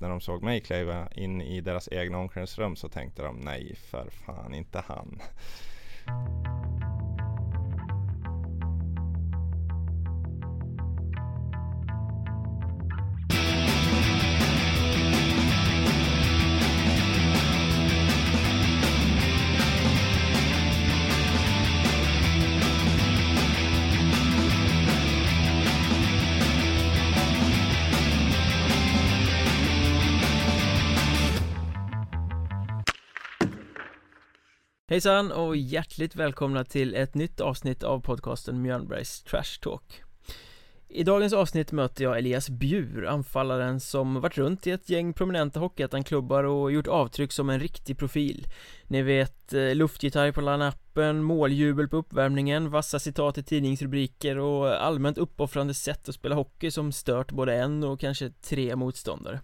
när de såg mig kliva in i deras egna omklädningsrum så tänkte de nej för fan inte han. Hejsan och hjärtligt välkomna till ett nytt avsnitt av podcasten Mjölnbergs Trash Talk. I dagens avsnitt möter jag Elias Bjur, anfallaren som varit runt i ett gäng prominenta Hockeyettan-klubbar och gjort avtryck som en riktig profil. Ni vet, eh, luftgitarr på line-upen, måljubel på uppvärmningen, vassa citat i tidningsrubriker och allmänt uppoffrande sätt att spela hockey som stört både en och kanske tre motståndare.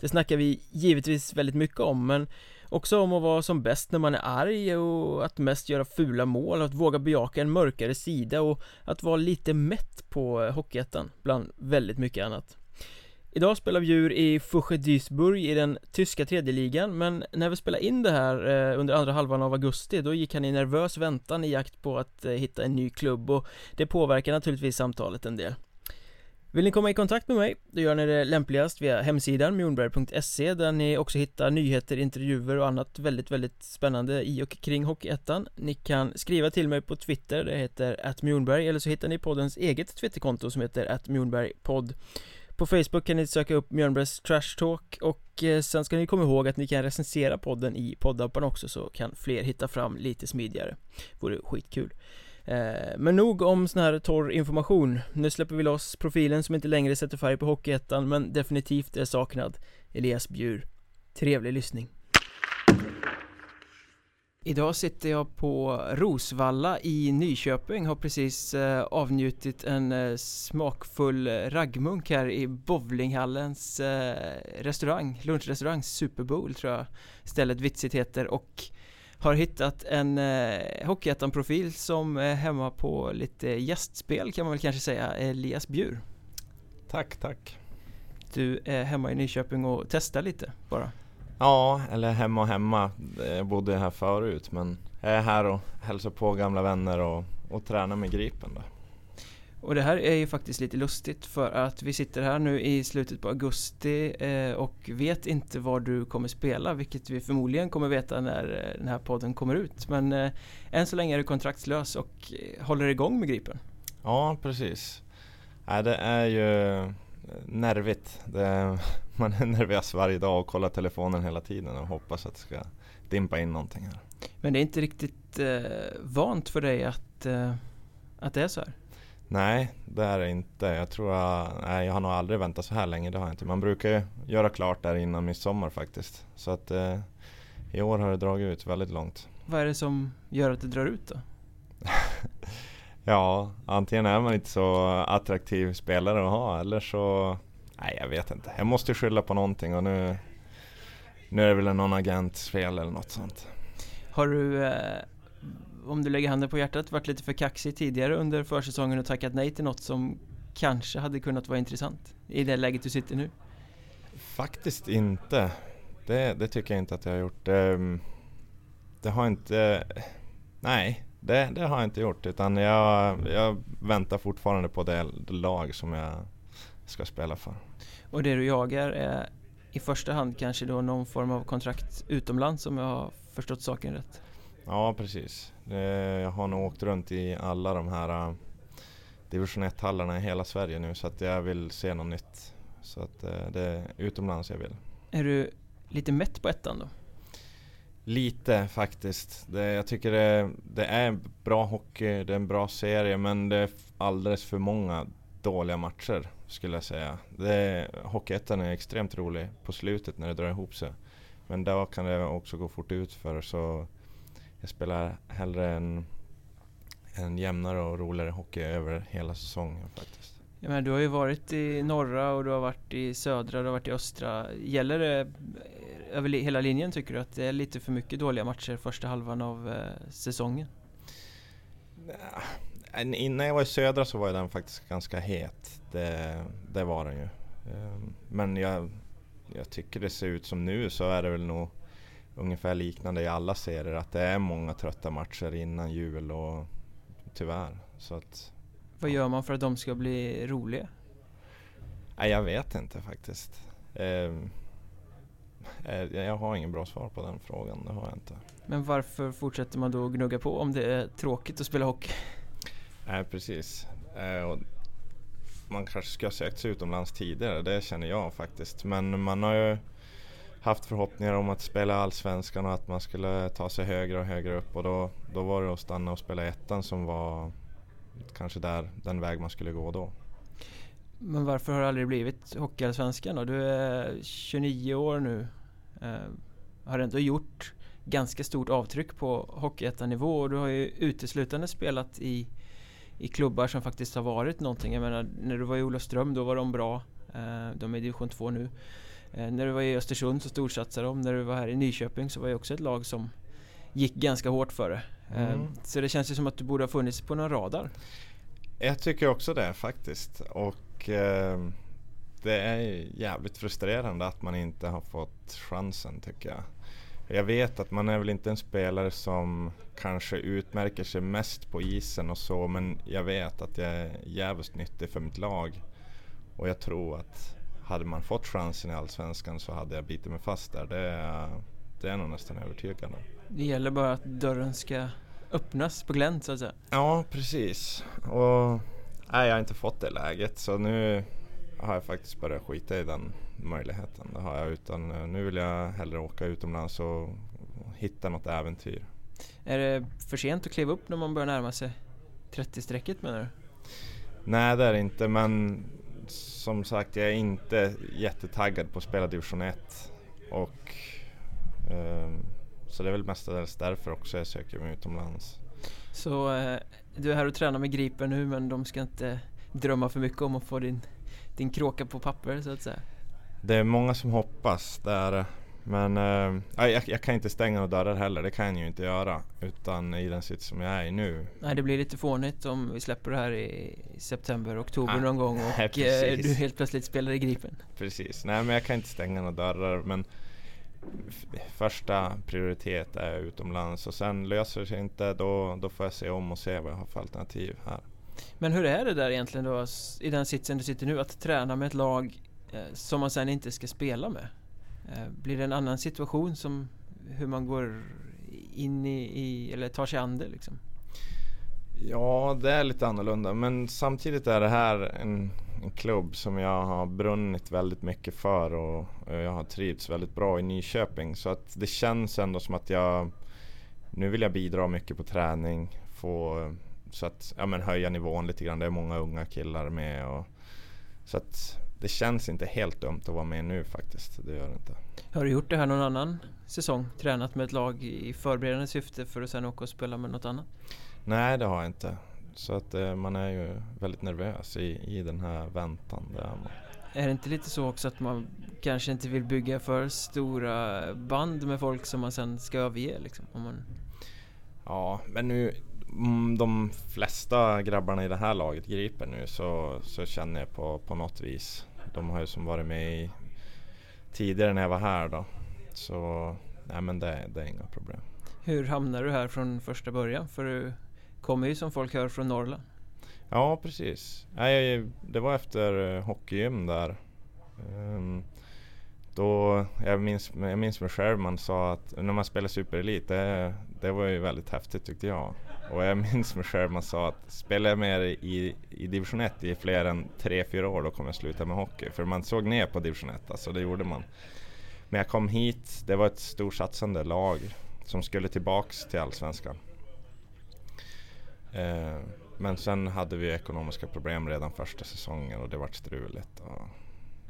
Det snackar vi givetvis väldigt mycket om men Också om att vara som bäst när man är arg och att mest göra fula mål, att våga bejaka en mörkare sida och att vara lite mätt på Hockeyettan, bland väldigt mycket annat. Idag spelar vi djur i Fusche Duisburg i den tyska tredje ligan men när vi spelade in det här eh, under andra halvan av augusti då gick han i nervös väntan i jakt på att eh, hitta en ny klubb och det påverkar naturligtvis samtalet en del vill ni komma i kontakt med mig? Då gör ni det lämpligast via hemsidan mjornberg.se där ni också hittar nyheter, intervjuer och annat väldigt, väldigt spännande i och kring Hockeyettan. Ni kan skriva till mig på Twitter, det heter atmjornberg eller så hittar ni poddens eget Twitterkonto som heter atmjornbergpodd På Facebook kan ni söka upp Mjörnbergs Trash Talk och eh, sen ska ni komma ihåg att ni kan recensera podden i poddappen också så kan fler hitta fram lite smidigare. Vore skitkul. Eh, men nog om sån här torr information. Nu släpper vi loss profilen som inte längre sätter färg på Hockeyettan men definitivt är saknad. Elias Bjur Trevlig lyssning. Idag sitter jag på Rosvalla i Nyköping Har precis eh, avnjutit en eh, smakfull raggmunk här i bowlinghallens eh, restaurang Lunchrestaurang Super Bowl tror jag stället vitsigt heter och har hittat en eh, Hockeyettan-profil som är hemma på lite gästspel kan man väl kanske säga, Elias Bjur. Tack, tack. Du är hemma i Nyköping och testar lite bara. Ja, eller hemma och hemma. Jag bodde här förut men jag är här och hälsar på gamla vänner och, och tränar med Gripen då. Och det här är ju faktiskt lite lustigt för att vi sitter här nu i slutet på augusti eh, och vet inte var du kommer spela vilket vi förmodligen kommer veta när eh, den här podden kommer ut men eh, än så länge är du kontraktslös och håller igång med Gripen. Ja precis. Nej, det är ju nervigt. Det, man är nervös varje dag och kollar telefonen hela tiden och hoppas att det ska dimpa in någonting här. Men det är inte riktigt eh, vant för dig att, eh, att det är så här? Nej, det är det inte. Jag tror jag, nej, jag har nog aldrig väntat så här länge. Det har jag inte. Man brukar ju göra klart där innan midsommar faktiskt. Så att eh, i år har det dragit ut väldigt långt. Vad är det som gör att det drar ut då? ja, antingen är man inte så attraktiv spelare att ha eller så Nej, jag vet inte. Jag måste skylla på någonting och nu Nu är det väl någon agents fel eller något sånt. Har du eh om du lägger handen på hjärtat, varit lite för kaxig tidigare under försäsongen och tackat nej till något som kanske hade kunnat vara intressant i det läget du sitter nu? Faktiskt inte. Det, det tycker jag inte att jag har gjort. Det, ehm, det har inte... Nej, det, det, har jag inte gjort utan jag, jag väntar fortfarande på det lag som jag ska spela för. Och det du jagar är i första hand kanske då någon form av kontrakt utomlands om jag har förstått saken rätt? Ja precis. Jag har nog åkt runt i alla de här äh, division 1-hallarna i hela Sverige nu så att jag vill se något nytt. Så att äh, det är utomlands jag vill. Är du lite mätt på ettan då? Lite faktiskt. Det, jag tycker det, det är bra hockey, det är en bra serie men det är alldeles för många dåliga matcher skulle jag säga. Det, Hockeyettan är extremt rolig på slutet när det drar ihop sig. Men då kan det också gå fort ut för så jag spelar hellre en, en jämnare och roligare hockey över hela säsongen faktiskt. Ja, men du har ju varit i norra och du har varit i södra och du har varit i östra. Gäller det över hela linjen tycker du att det är lite för mycket dåliga matcher första halvan av eh, säsongen? Innan jag var i södra så var den faktiskt ganska het. Det, det var den ju. Ehm, men jag, jag tycker det ser ut som nu så är det väl nog ungefär liknande i alla serier. Att det är många trötta matcher innan jul och tyvärr. Så att, Vad gör man för att de ska bli roliga? nej, jag vet inte faktiskt. Ehm, eh, jag har ingen bra svar på den frågan, det har jag inte. Men varför fortsätter man då gnugga på om det är tråkigt att spela hockey? Nej precis. Eh, man kanske skulle ha sökt sig utomlands tidigare, det känner jag faktiskt. Men man har ju haft förhoppningar om att spela Allsvenskan och att man skulle ta sig högre och högre upp och då, då var det att stanna och spela ettan som var kanske där, den väg man skulle gå då. Men varför har det aldrig blivit Hockeyallsvenskan då? Du är 29 år nu. Eh, har ändå gjort ganska stort avtryck på Hockeyettan-nivå och du har ju uteslutande spelat i, i klubbar som faktiskt har varit någonting. Jag menar, när du var i Olofström då var de bra. Eh, de är i division 2 nu. Eh, när du var i Östersund så storsatsade de. När du var här i Nyköping så var det också ett lag som gick ganska hårt för det. Eh, Mm. Så det känns ju som att du borde ha funnits på någon radar. Jag tycker också det faktiskt. Och eh, det är jävligt frustrerande att man inte har fått chansen tycker jag. Jag vet att man är väl inte en spelare som kanske utmärker sig mest på isen och så men jag vet att jag är jävligt nyttig för mitt lag. Och jag tror att hade man fått chansen i Allsvenskan så hade jag bitit mig fast där. Det är, det är jag nog nästan övertygad om. Det gäller bara att dörren ska öppnas på glänt så att säga. Ja, precis. Och nej, jag har inte fått det läget så nu har jag faktiskt börjat skita i den möjligheten. Det har jag utan eh, nu vill jag hellre åka utomlands och hitta något äventyr. Är det för sent att kliva upp när man börjar närma sig 30-strecket menar du? Nej, det är det inte men som sagt jag är inte jättetaggad på att spela division 1. Och ehm, så det är väl mestadels därför också jag söker mig utomlands. Så eh, du är här och tränar med Gripen nu men de ska inte drömma för mycket om att få din, din kråka på papper så att säga. Det är många som hoppas, det är det. Men eh, jag, jag kan inte stänga några dörrar heller, det kan jag ju inte göra. Utan i den sits som jag är i nu. Nej det blir lite fånigt om vi släpper det här i september, oktober Ah, någon gång och nej, eh, du helt plötsligt spelar i Gripen. Precis, nej men jag kan inte stänga några dörrar. Men första prioritet är utomlands och sen löser det sig inte då, då får jag se om och se vad jag har för alternativ här. Men hur är det där egentligen då i den sitsen du sitter nu att träna med ett lag eh, som man sen inte ska spela med? Eh, blir det en annan situation som hur man går in i, i eller tar sig an det liksom? Ja, det är lite annorlunda men samtidigt är det här en, en klubb som jag har brunnit väldigt mycket för och, och jag har trivts väldigt bra i Nyköping så att det känns ändå som att jag nu vill jag bidra mycket på träning få så att ja, men höja nivån lite grann. Det är många unga killar med och så att det känns inte helt dumt att vara med nu faktiskt. Det gör det inte. Har du gjort det här någon annan säsong? Tränat med ett lag i förberedande syfte för att sen åka och spela med något annat? Nej, det har jag inte. Så att eh, man är ju väldigt nervös i, i den här väntan. Det är man. Är det inte lite så också att man kanske inte vill bygga för stora band med folk som man sen ska överge liksom? Om man... Ja, men nu mm, de flesta grabbarna i det här laget griper nu så, så känner jag på, på något vis. De har ju som varit med i tidigare när jag var här då. Så nej men det, det är inga problem. Hur hamnar du här från första början? För du kommer ju som folk hör från Norrland. Ja precis. Nej, det var efter eh, hockeygym där. Ehm, då, jag, minns, jag minns mig själv man sa att när man spelar superelit det, det var ju väldigt häftigt tyckte jag. Och jag minns mig själv man sa att spelar jag med i, i division 1 i fler än 3-4 år då kommer jag sluta med hockey. För man såg ner på division 1, alltså det gjorde man. Men jag kom hit, det var ett storsatsande lag som skulle tillbaks till Allsvenskan. Eh, men sen hade vi ekonomiska problem redan första säsongen och det vart struligt. Och,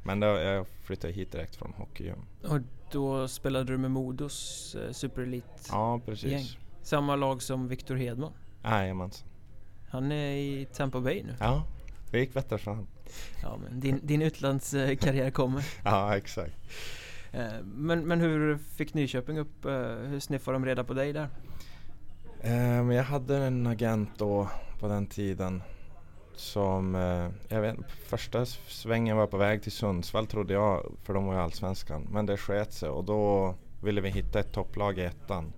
men då, jag flyttade hit direkt från hockeygym. Och då spelade du med Modos eh, superelit. Ja, precis. Gäng. Samma lag som Victor Hedman. Jajamensan. Han är i Tampa Bay nu. Ja, det gick bättre för han. Ja, men din, din utlandskarriär kommer. Ja, exakt. Eh, Men, men hur fick Nyköping upp, eh, hur sniffade de reda på dig där? Eh, jag hade en agent då på den tiden som, jag vet första svängen var på väg till Sundsvall trodde jag, för de var ju allsvenskan. Men det sket sig och då ville vi hitta ett topplag i ettan.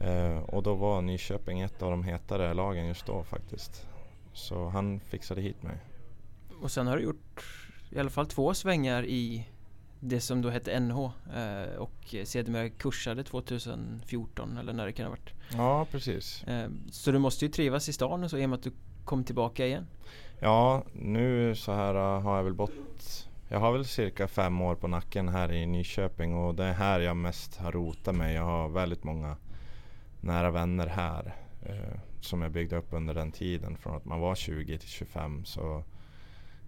Eh, och då var Nyköping ett av de hetare lagen just då faktiskt. Så han fixade hit mig. Och sen har du gjort i alla fall två svängar i det som då hette NH eh, och sedermera kursade 2014 eller när det kan ha varit. Ja, precis. Eh, så du måste ju trivas i stan och så i och med att du kom tillbaka igen. Ja, nu så här uh, har jag väl bott jag har väl cirka fem år på nacken här i Nyköping och det är här jag mest har rotat mig. Jag har väldigt många nära vänner här eh, som jag byggde upp under den tiden från att man var 20 till 25 så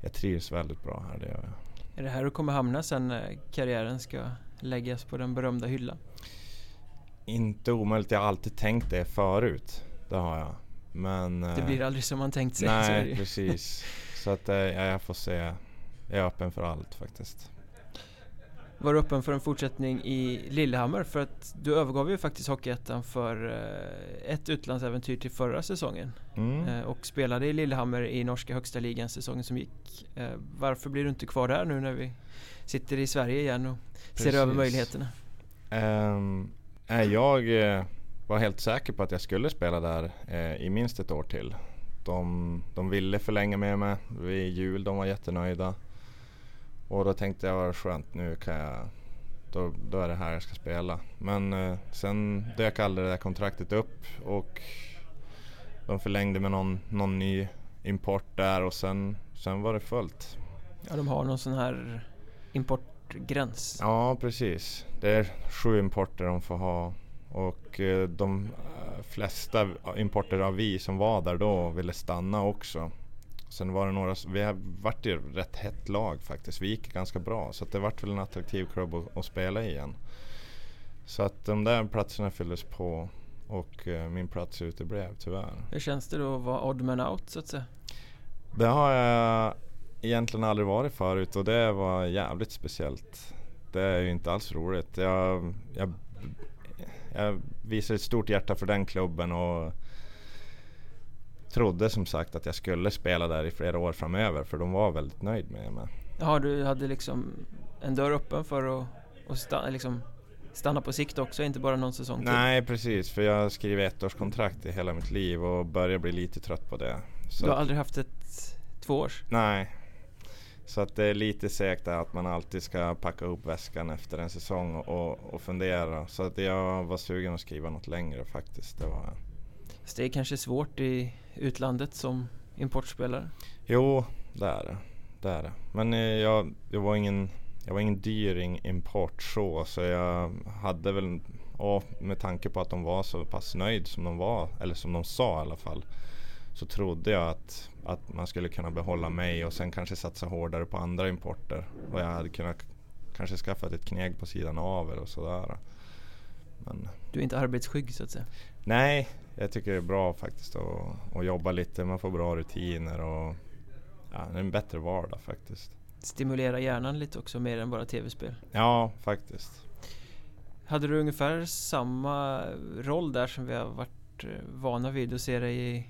jag trivs väldigt bra här, det gör jag. Är det här du kommer hamna sen när karriären ska läggas på den berömda hyllan? Inte omöjligt, jag har alltid tänkt det förut. Det har jag. Men... Det blir eh, aldrig som man tänkt sig. Nej, precis. Så att eh, ja, jag får se. Jag är öppen för allt faktiskt. Var du öppen för en fortsättning i Lillehammer? För att du övergav ju faktiskt Hockeyettan för eh, ett utlandsäventyr till förra säsongen. Mm. Och spelade i Lillehammer i norska högsta ligan säsongen som gick. Varför blir du inte kvar där nu när vi sitter i Sverige igen och Precis. ser över möjligheterna? Um, jag var helt säker på att jag skulle spela där eh, i minst ett år till. De, de ville förlänga med mig vid jul, de var jättenöjda. Och då tänkte jag, vad skönt, nu kan jag, då, då är det här jag ska spela. Men eh, sen dök aldrig det där kontraktet upp och de förlängde med någon, någon ny import där och sen, sen var det fullt. Ja, de har någon sån här importgräns. Ja, precis. Det är sju importer de får ha och eh, de eh, flesta importer av vi som var där då ville stanna också. Sen var det några, vi har varit ju rätt hett lag faktiskt. Vi gick ganska bra så det vart väl en attraktiv klubb att, att, spela i igen. Så att de där platserna fylldes på och uh, min plats uteblev tyvärr. Hur känns det då att vara odd man out så att säga? Det har jag egentligen aldrig varit förut och det var jävligt speciellt. Det är ju inte alls roligt. Jag, jag jag visade ett stort hjärta för den klubben och trodde som sagt att jag skulle spela där i flera år framöver för de var väldigt nöjd med mig. Ja, du hade liksom en dörr öppen för att, att stanna, liksom stanna på sikt också, inte bara någon säsong till? Nej, precis. För jag har skrivit ettårskontrakt i hela mitt liv och börjar bli lite trött på det. Så du har aldrig haft ett tvåårs? Nej, så att det är lite segt att man alltid ska packa ihop väskan efter en säsong och, och fundera. Så att jag var sugen att skriva något längre faktiskt. Det, var... Så det är kanske svårt i utlandet som importspelare? Jo, det är det. det, är det. Men eh, jag, jag, var ingen, jag var ingen dyr import så, så jag hade väl, och med tanke på att de var så pass nöjd som de var, eller som de sa i alla fall, så trodde jag att, att man skulle kunna behålla mig och sen kanske satsa hårdare på andra importer. Och jag hade kunnat kanske skaffat ett kneg på sidan av eller sådär. Men, du är inte arbetsskygg så att säga? Nej, jag tycker det är bra faktiskt att, att jobba lite. Man får bra rutiner och ja, det är en bättre vardag faktiskt. Stimulera hjärnan lite också mer än bara tv-spel? Ja, faktiskt. Hade du ungefär samma roll där som vi har varit eh, vana vid att se dig i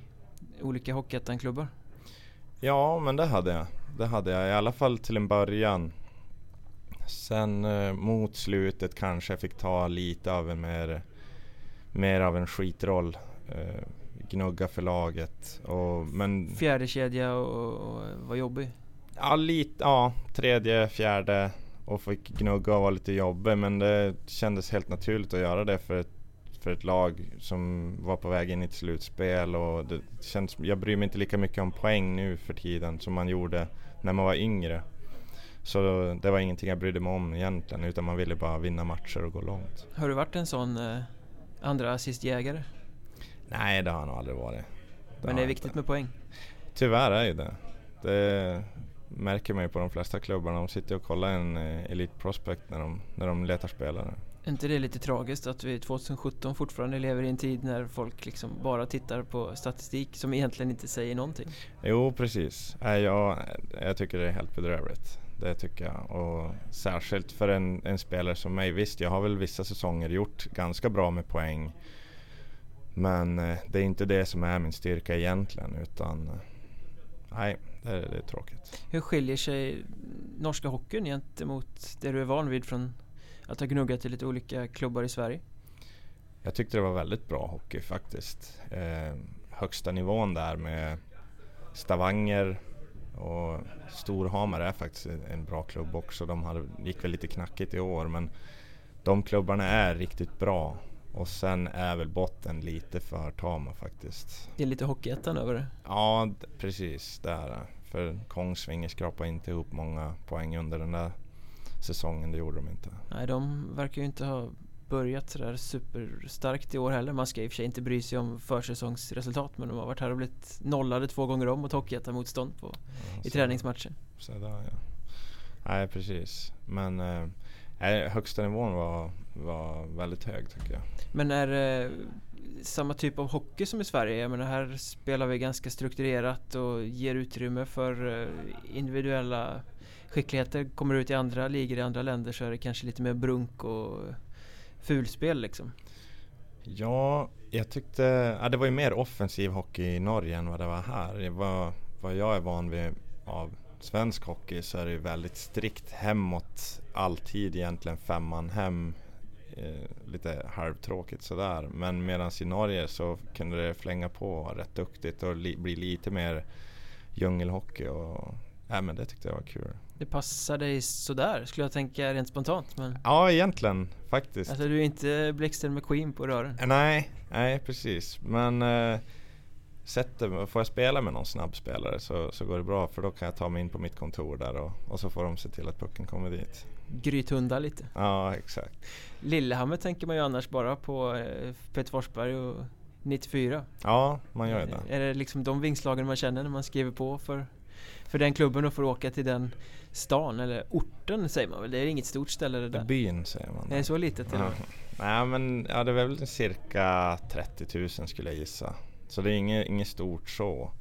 olika Hockeyettan-klubbar? Ja, men det hade jag. Det hade jag i alla fall till en början. Sen eh, mot slutet kanske jag fick ta lite av en mer, mer av en skitroll. Eh, gnugga för laget. Och, men, fjärde kedja och, och var jobbig? Ja, lite, ja, tredje, fjärde och fick gnugga och vara lite jobbig. Men det kändes helt naturligt att göra det för ett för ett lag som var på väg in i ett slutspel och det känns, jag bryr mig inte lika mycket om poäng nu för tiden som man gjorde när man var yngre. Så det var ingenting jag brydde mig om egentligen utan man ville bara vinna matcher och gå långt. Har du varit en sån eh, andra assistjägare? Nej, det har jag nog aldrig varit. Det Men det är viktigt inte. med poäng? Tyvärr är ju det. Det märker man ju på de flesta klubbarna. De sitter och kollar en eh, Elite Prospect när de, när de letar spelare. Är inte det lite tragiskt att vi 2017 fortfarande lever i en tid när folk liksom bara tittar på statistik som egentligen inte säger någonting? Jo, precis. Jag, jag tycker det är helt bedrövligt. Det tycker jag. Och särskilt för en, en, spelare som mig. Visst, jag har väl vissa säsonger gjort ganska bra med poäng. Men eh, det är inte det som är min styrka egentligen. Utan nej, det är, det är tråkigt. Hur skiljer sig norska hockeyn gentemot det du är van vid från att ha gnuggat i lite olika klubbar i Sverige? Jag tyckte det var väldigt bra hockey faktiskt. Eh, högsta nivån där med Stavanger och Storhamar är faktiskt en bra klubb också. De hade, gick väl lite knackigt i år men de klubbarna är riktigt bra. Och sen är väl botten lite för tama faktiskt. Det är lite Hockeyettan över det? Ja, precis. Det är det. För Kongsvinger skrapade inte ihop många poäng under den där säsongen. Det gjorde de inte. Nej, de verkar ju inte ha börjat sådär superstarkt i år heller. Man ska i och för sig inte bry sig om försäsongsresultat men de har varit här och blivit nollade två gånger om mot Hockeyettan-motstånd ja, i träningsmatcher. Så där, ja. Nej, precis. Men eh, högsta nivån var, var väldigt hög tycker jag. Men är det samma typ av hockey som i Sverige? Jag menar här spelar vi ganska strukturerat och ger utrymme för eh, individuella skickligheter. Kommer ut i andra ligor i andra länder så är det kanske lite mer brunk och fulspel liksom. Ja, jag tyckte... Ja, det var ju mer offensiv hockey i Norge än vad det var här. Det var, vad jag är van vid av svensk hockey så är det ju väldigt strikt hemåt. Alltid egentligen femman hem. Eh, lite halvtråkigt sådär. Men medan i Norge så kunde det flänga på rätt duktigt och li bli lite mer djungelhockey. Och, ja, men det tyckte jag var kul. Det passar dig sådär skulle jag tänka rent spontant. Men... Ja, egentligen faktiskt. Alltså du är inte Blixten McQueen på rören? Nej, nej precis. Men eh, sätter, får jag spela med någon snabbspelare så, så går det bra för då kan jag ta mig in på mitt kontor där och, och så får de se till att pucken kommer dit. Grythunda lite. Ja, exakt. Lillehammer tänker man ju annars bara på eh, Peter Forsberg och 94. Ja, man gör ju det. Är det liksom de vingslagen man känner när man skriver på för, för den klubben och får åka till den stan eller orten säger man väl? Det är inget stort ställe det där? Byn säger man. Det är så litet till ja. Nej men ja, det är väl cirka 30 000 skulle jag gissa. Så det är inget, inget stort så.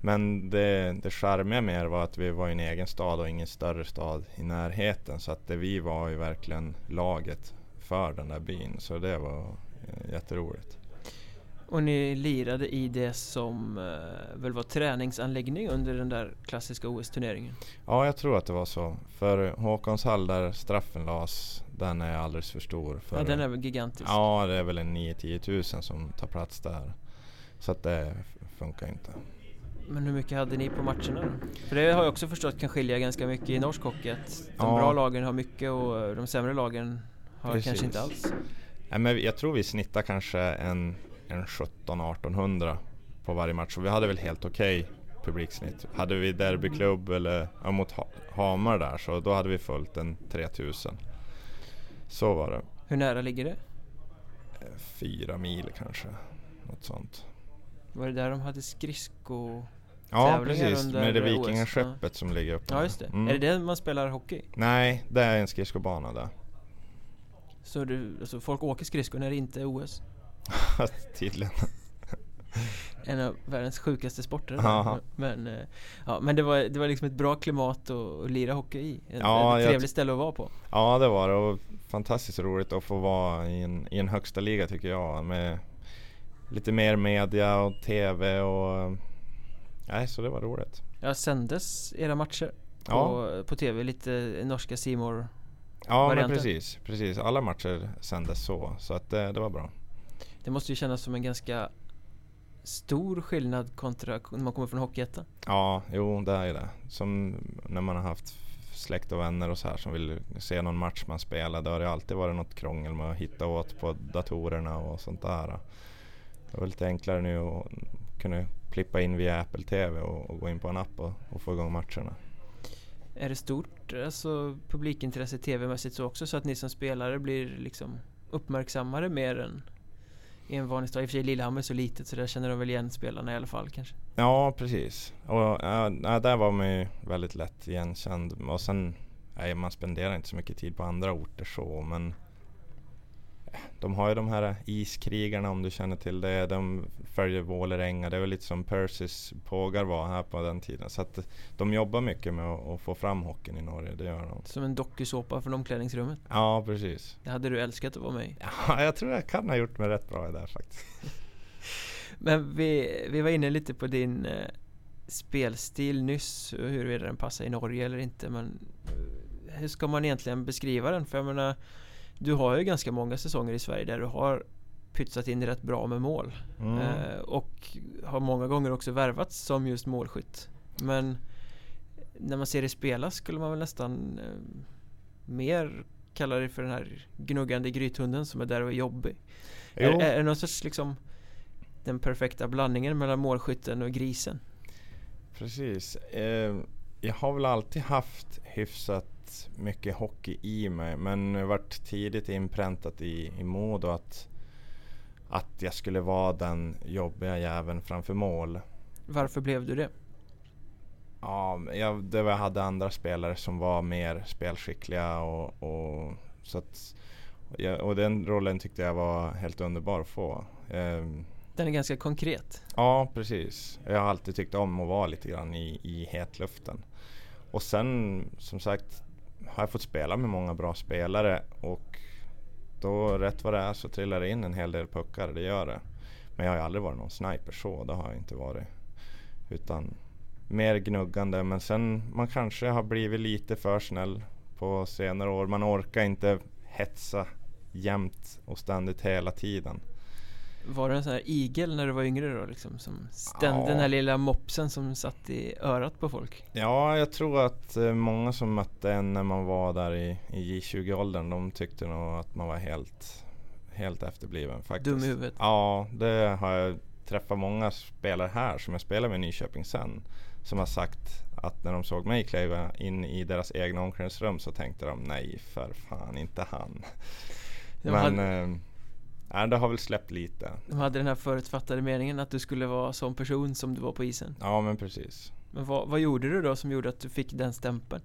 Men det, det charmiga mer var att vi var i en egen stad och ingen större stad i närheten. Så att det vi var ju verkligen laget för den där byn. Så det var eh, jätteroligt. Och ni lirade i det som eh, väl var träningsanläggning under den där klassiska OS-turneringen? Ja, jag tror att det var så. För Håkonshall där straffen lades, den är alldeles för stor. För, ja, den är väl gigantisk? Ja, det är väl en 9-10 tusen som tar plats där. Så att det funkar inte. Men hur mycket hade ni på matcherna då? För det har jag också förstått kan skilja ganska mycket i norsk hockey. Att de ja. bra lagen har mycket och de sämre lagen har Precis. kanske inte alls. Men jag tror vi snittar kanske en, en 17-1800 på varje match. Och vi hade väl helt okej okay publiksnitt. Hade vi derbyklubb eller ja, mot ha Hamar där så då hade vi följt en 3000. Så var det. Hur nära ligger det? Fyra mil kanske. Något sånt. Var det där de hade skridsko Ja precis, med det vikingaskeppet ja. som ligger uppe. Ja just det. Mm. Är det där man spelar hockey? Nej, det är en skridskobana där. Så du, alltså folk åker skridskor när det inte är OS? Tydligen. en av världens sjukaste sporter. Men, eh, ja, men det, var, det var liksom ett bra klimat att, att lira hockey i. En, ja, ett trevligt ställe att vara på. Ja det var det och fantastiskt roligt att få vara i en, i en högsta liga tycker jag. Med lite mer media och TV och... Nej, så det var roligt. Ja, sändes era matcher på, ja. på TV? Lite norska Simor Ja, men precis, precis. Alla matcher sändes så, så att det, det var bra. Det måste ju kännas som en ganska stor skillnad kontra när man kommer från Hockeyettan. Ja, jo det är det. Som när man har haft släkt och vänner och så här som vill se någon match man spelar. Det har det alltid varit något krångel med att hitta åt på datorerna och sånt där. Det var lite enklare nu att kunna klippa in via Apple TV och, och gå in på en app och, och, få igång matcherna. Är det stort alltså, publikintresse TV-mässigt så också så att ni som spelare blir liksom uppmärksammade mer än i en vanlig stad? I och för sig Lillehammer är så litet så där känner de väl igen spelarna i alla fall kanske? Ja precis. Och ja, där var man ju väldigt lätt igenkänd. Och sen, nej, man spenderar inte så mycket tid på andra orter så men de har ju de här iskrigarna om du känner till det. De följer Vålerenga. Det väl lite som Percys pågar var här på den tiden. Så att de jobbar mycket med att, få fram hockeyn i Norge. Det gör de. Som en dokusåpa från omklädningsrummet? Ja, precis. Det hade du älskat att vara med i? Ja, jag tror jag kan ha gjort mig rätt bra i det faktiskt. Men vi, vi var inne lite på din eh, spelstil nyss, huruvida den passar i Norge eller inte men eh, hur ska man egentligen beskriva den? För jag menar Du har ju ganska många säsonger i Sverige där du har pytsat in rätt bra med mål. Mm. eh, Och har många gånger också värvats som just målskytt. Men När man ser dig spela skulle man väl nästan eh, Mer kalla dig för den här gnuggande grythunden som är där och är jobbig. Är, är, är det någon sorts liksom Den perfekta blandningen mellan målskytten och grisen? Precis. Eh, Jag har väl alltid haft hyfsat mycket hockey i mig men varit tidigt inpräntat i, i Modo att att jag skulle vara den jobbiga jäveln framför mål. Varför blev du det? Ja, jag, det var, jag hade andra spelare som var mer spelskickliga och, och så att, och den rollen tyckte jag var helt underbar att få. Um, den är ganska konkret. Ja, precis. Jag har alltid tyckt om att vara lite grann i, i hetluften. Och sen som sagt har jag fått spela med många bra spelare och då rätt vad det är så trillar det in en hel del puckar, det gör det. Men jag har ju aldrig varit någon sniper så, det har jag inte varit. Utan mer gnuggande men sen man kanske har blivit lite för snäll på senare år. Man orkar inte hetsa jämt och ständigt hela tiden. Var du en sån här igel när du var yngre då liksom? Som stände ja. den här lilla mopsen som satt i örat på folk? Ja, jag tror att eh, många som mötte en när man var där i, i J20-åldern de tyckte nog att man var helt, helt efterbliven faktiskt. Dum i huvudet? Ja, det har jag träffat många spelare här som jag spelar med i Nyköping sen. Som har sagt att när de såg mig kliva in i deras egna omklädningsrum så tänkte de nej för fan inte han. Men hade... Nej, det har väl släppt lite. De hade den här förutfattade meningen att du skulle vara sån person som du var på isen. Ja, men precis. Men vad, vad gjorde du då som gjorde att du fick den stämpeln?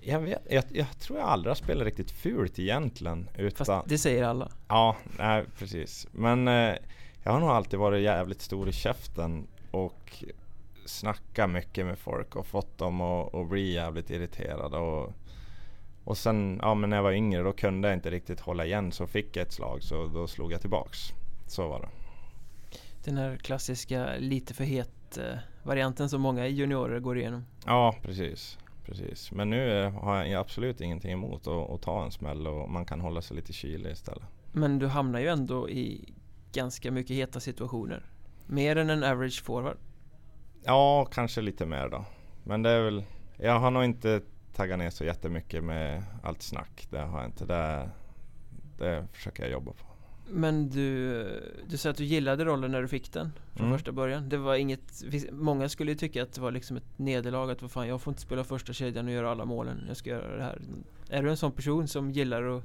Jag, vet, jag, jag tror jag aldrig har spelat riktigt fult egentligen. Utan, Fast det säger alla. Ja, nej precis. Men eh, jag har nog alltid varit jävligt stor i käften och snackat mycket med folk och fått dem att, att bli jävligt irriterade. Och, och sen, ja men när jag var yngre då kunde jag inte riktigt hålla igen så fick jag ett slag så då slog jag tillbaks. Så var det. Den här klassiska lite för het eh, varianten som många juniorer går igenom. Ja precis. Precis. Men nu har jag absolut ingenting emot att, att ta en smäll och man kan hålla sig lite kylig istället. Men du hamnar ju ändå i ganska mycket heta situationer. Mer än en average forward. Ja, kanske lite mer då. Men det är väl Jag har nog inte tagga ner så jättemycket med allt snack. Det har jag inte. Det, det försöker jag jobba på. Men du, du sa att du gillade rollen när du fick den från mm. första början. Det var inget, många skulle ju tycka att det var liksom ett nederlag att vad fan, jag får inte spela första kedjan och göra alla målen. Jag ska göra det här. Är du en sån person som gillar att,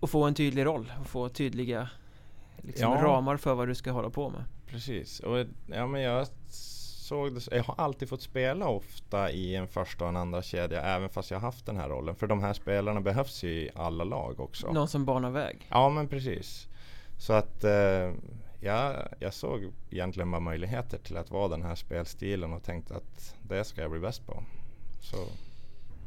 att få en tydlig roll? Och få tydliga liksom, ja. ramar för vad du ska hålla på med? Precis. Och, ja, men jag såg det, jag har alltid fått spela ofta i en första och en andra kedja även fast jag haft den här rollen. För de här spelarna behövs ju i alla lag också. Någon som banar väg? Ja men precis. Så att eh, jag, jag såg egentligen bara möjligheter till att vara den här spelstilen och tänkte att det ska jag bli bäst på. Så.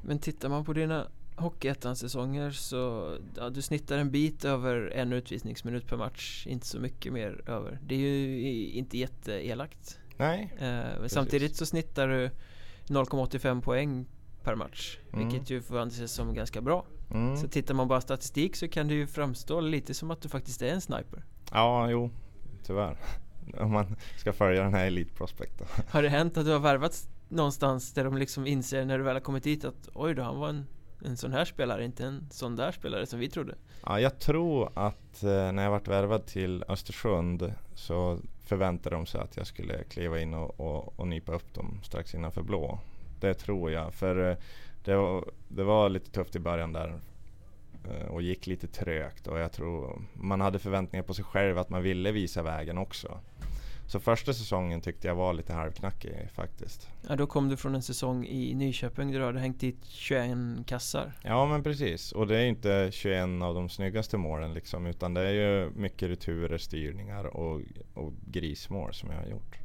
Men tittar man på dina Hockeyettan-säsonger så ja, du snittar en bit över en utvisningsminut per match, inte så mycket mer över. Det är ju inte jätteelakt. Nej. Eh, samtidigt så snittar du 0,85 poäng per match. Mm. Vilket ju får anses som ganska bra. Mm. Så tittar man bara statistik så kan det ju framstå lite som att du faktiskt är en sniper. Ja, jo. Tyvärr. Om man ska följa den här elitprospekten. Har det hänt att du har värvats någonstans där de liksom inser när du väl har kommit dit att oj då, han var en, en sån här spelare, inte en sån där spelare som vi trodde? Ja, jag tror att eh, när jag varit värvad till Östersund så förväntade de sig att jag skulle kliva in och, och, och nypa upp dem strax innanför blå. Det tror jag. För eh, det var, det var lite tufft i början där eh, och gick lite trögt och jag tror man hade förväntningar på sig själv att man ville visa vägen också. Så första säsongen tyckte jag var lite halvknackig faktiskt. Ja, då kom du från en säsong i Nyköping där du hade hängt dit 21 kassar. Ja, men precis. Och det är inte 21 av de snyggaste målen liksom, utan det är ju mycket returer, styrningar och, och grismål som jag har gjort.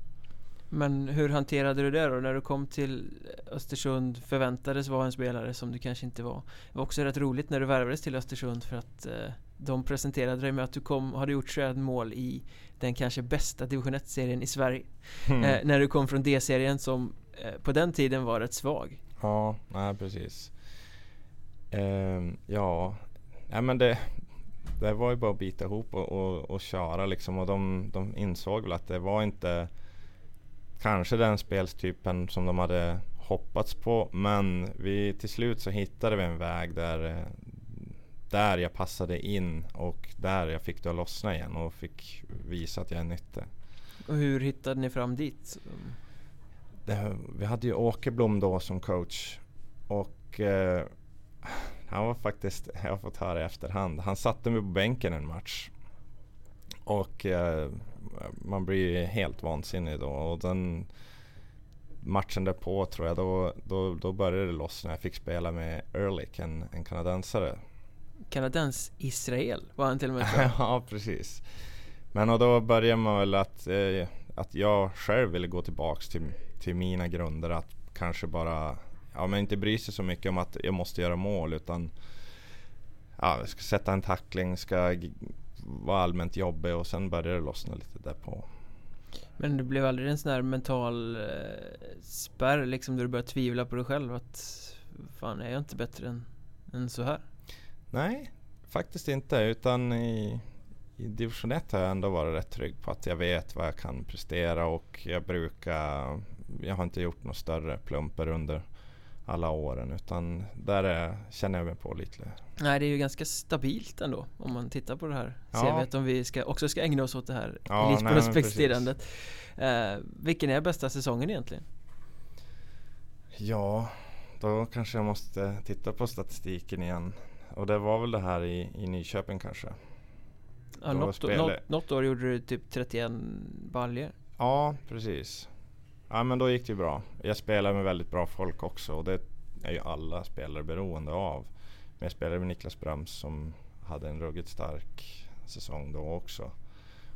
Men hur hanterade du det då? När du kom till Östersund förväntades vara en spelare som du kanske inte var Det var också rätt roligt när du värvades till Östersund för att eh, de presenterade dig med att du kom, hade gjort 21 mål i den kanske bästa division 1-serien i Sverige. Mm. eh, När du kom från D-serien som eh, på den tiden var rätt svag. Ja, nej precis. Ehm, Ja, nej men det det var ju bara att bita ihop och, och, och köra liksom. Och de, de insåg väl att det var inte kanske den spelstypen som de hade hoppats på. Men vi, till slut så hittade vi en väg där, där jag passade in och där jag fick det att lossna igen och fick visa att jag är nyttig. Och hur hittade ni fram dit? Det, vi hade ju Åkerblom då som coach och eh, han var faktiskt, jag har fått höra i efterhand, han satte mig på bänken en match. Och eh, man blir helt vansinnig då. Och den matchen därpå tror jag, då, då, då började det lossna. Jag fick spela med Ehrlich, en, en kanadensare. Kanadens-Israel var han till och med Ja, precis. Men och då började man väl att, eh, att jag själv ville gå tillbaks till, till mina grunder. Att kanske bara, ja men inte bry sig så mycket om att jag måste göra mål utan ja, jag ska sätta en tackling, ska var allmänt jobbig och sen började det lossna lite därpå. Men det blev aldrig en sån här mental eh, spärr liksom där du började tvivla på dig själv att Fan är jag inte bättre än, än så här? Nej, faktiskt inte utan i, i division 1 har jag ändå varit rätt trygg på att jag vet vad jag kan prestera och jag brukar Jag har inte gjort några större plumper under alla åren utan där är, känner jag mig på lite. Nej det är ju ganska stabilt ändå om man tittar på det här ja. CVt om vi ska, också ska ägna oss åt det här ja, elitprospekterandet. Eh, vilken är bästa säsongen egentligen? Ja, då kanske jag måste titta på statistiken igen. Och det var väl det här i, i Nyköping kanske. Ja, något, spelade... något, något år gjorde du typ 31 baljer. Ja, precis. Ja men då gick det ju bra. Jag spelade med väldigt bra folk också och det är ju alla spelare beroende av. Men jag spelade med Niklas Brams som hade en ruggigt stark säsong då också.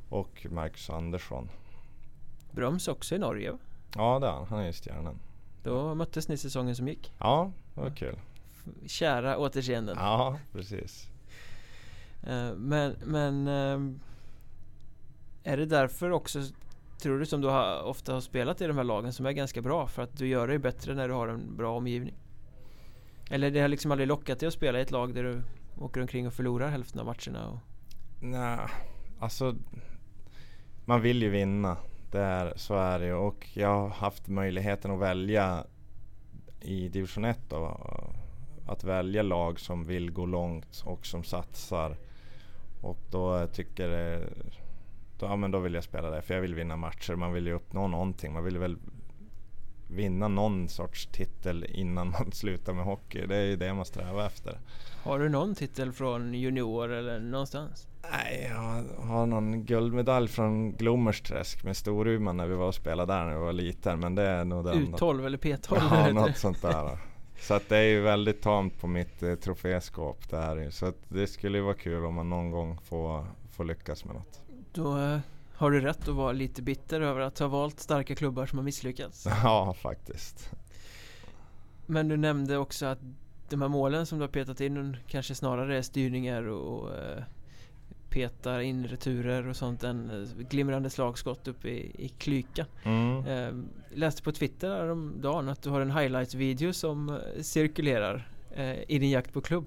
Och Marcus Andersson. Brams också i Norge? Ja det är han, han är i Stjärnen. Då möttes ni säsongen som gick? Ja, det var kul. Kära återseenden. Ja, precis. Eh, men, men ehm, är det därför också Tror du som du har, ofta har spelat i de här lagen som är ganska bra för att du gör dig bättre när du har en bra omgivning? Eller det har liksom aldrig lockat dig att spela i ett lag där du åker omkring och förlorar hälften av matcherna? Och... Nej, alltså man vill ju vinna. Det är, så är det ju och jag har haft möjligheten att välja i division 1 då, att välja lag som vill gå långt och som satsar. Och då tycker då, ja, men då vill jag spela där för jag vill vinna matcher. Man vill ju uppnå någonting. Man vill väl vinna någon sorts titel innan man slutar med hockey. Det är ju det man strävar efter. Har du någon titel från junior eller någonstans? Nej, jag har någon guldmedalj från Glommersträsk med Storuman när vi var och spelade där när jag var liten. Men det är nog den. U12 eller P12? Ja, något sånt där. Så att det är ju väldigt tamt på mitt eh, troféskåp. Det här. Så att det skulle ju vara kul om man någon gång får, får lyckas med något. Då eh, har du rätt att vara lite bitter över att ha valt starka klubbar som har misslyckats. Ja, faktiskt. Men du nämnde också att de här målen som du har petat in kanske snarare är styrningar och eh, petar in returer och sånt än eh, glimrande slagskott uppe i, i klyka. Mm. Eh, läste på Twitter häromdagen att du har en highlights-video som eh, cirkulerar eh, i din jakt på klubb.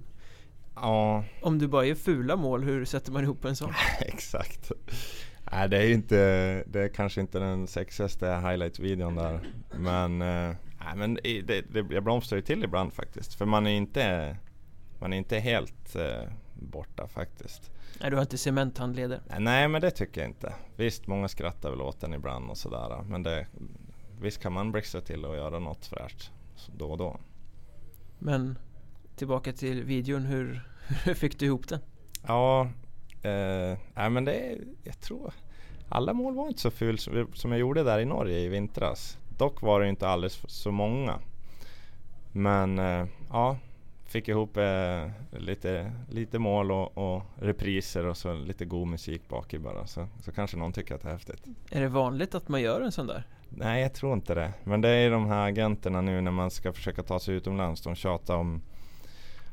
Ja. Om du bara gör fula mål, hur sätter man ihop en sån? Exakt. Nej, det är inte, det är kanske inte den sexigaste highlight-videon där. Men, eh, nej, men det, det, jag blomstrar ju till ibland faktiskt. För man är inte, man är inte helt eh, borta faktiskt. Nej, du har inte cementhandleder? Nej, men det tycker jag inte. Visst, många skrattar väl åt den ibland och sådär. Men det, visst kan man blixtra till och göra något fräscht då och då. Men tillbaka till videon, hur, hur fick du ihop den? Ja, eh, nej men det, jag tror alla mål var inte så ful som, jag gjorde där i Norge i vintras. Dock var det inte alldeles så många. Men eh, ja, fick ihop eh, lite, lite mål och, och, repriser och så lite god musik bak i bara. Så, så kanske någon tycker att det är häftigt. Är det vanligt att man gör en sån där? Nej, jag tror inte det. Men det är de här agenterna nu när man ska försöka ta sig utomlands. De tjatar om,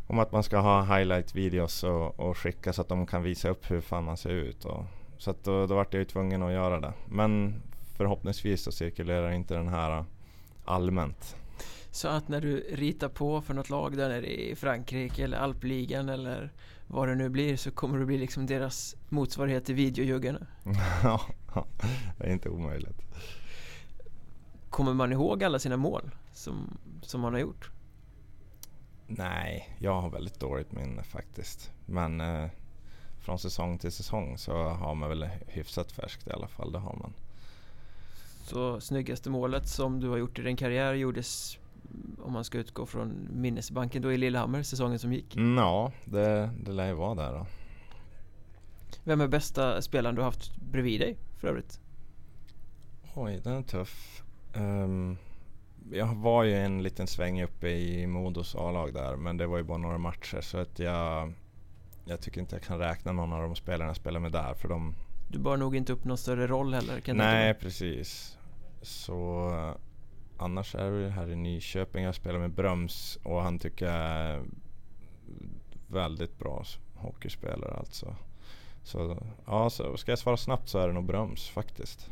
om att man ska ha highlight-videos och, och skicka så att de kan visa upp hur fan man ser ut. Och, så att då, då vart jag ju tvungen att göra det. Men förhoppningsvis så cirkulerar inte den här allmänt. Så att när du ritar på för något lag där nere i Frankrike eller alpligan eller vad det nu blir så kommer du bli liksom deras motsvarighet till videojuggarna? ja, det är inte omöjligt. Kommer man ihåg alla sina mål som, som man har gjort? Nej, jag har väldigt dåligt minne faktiskt. Men eh, från säsong till säsong så har man väl hyfsat färskt i alla fall, det har man. Så snyggaste målet som du har gjort i din karriär gjordes om man ska utgå från minnesbanken då i Lillehammer säsongen som gick? Ja, det, det lär ju vara där då. Vem är bästa spelaren du har haft bredvid dig för övrigt? Oj, den är tuff. Um, jag var ju en liten sväng uppe i Modos A-lag där men det var ju bara några matcher så att jag Jag tycker inte jag kan räkna någon av de spelarna jag spelar med där för de Du bar nog inte upp någon större roll heller? Kan Nej precis Så Annars är det här i Nyköping jag spelar med Bröms och han tycker jag är väldigt bra hockeyspelare alltså. Så ja, så ska jag svara snabbt så är det nog Bröms faktiskt.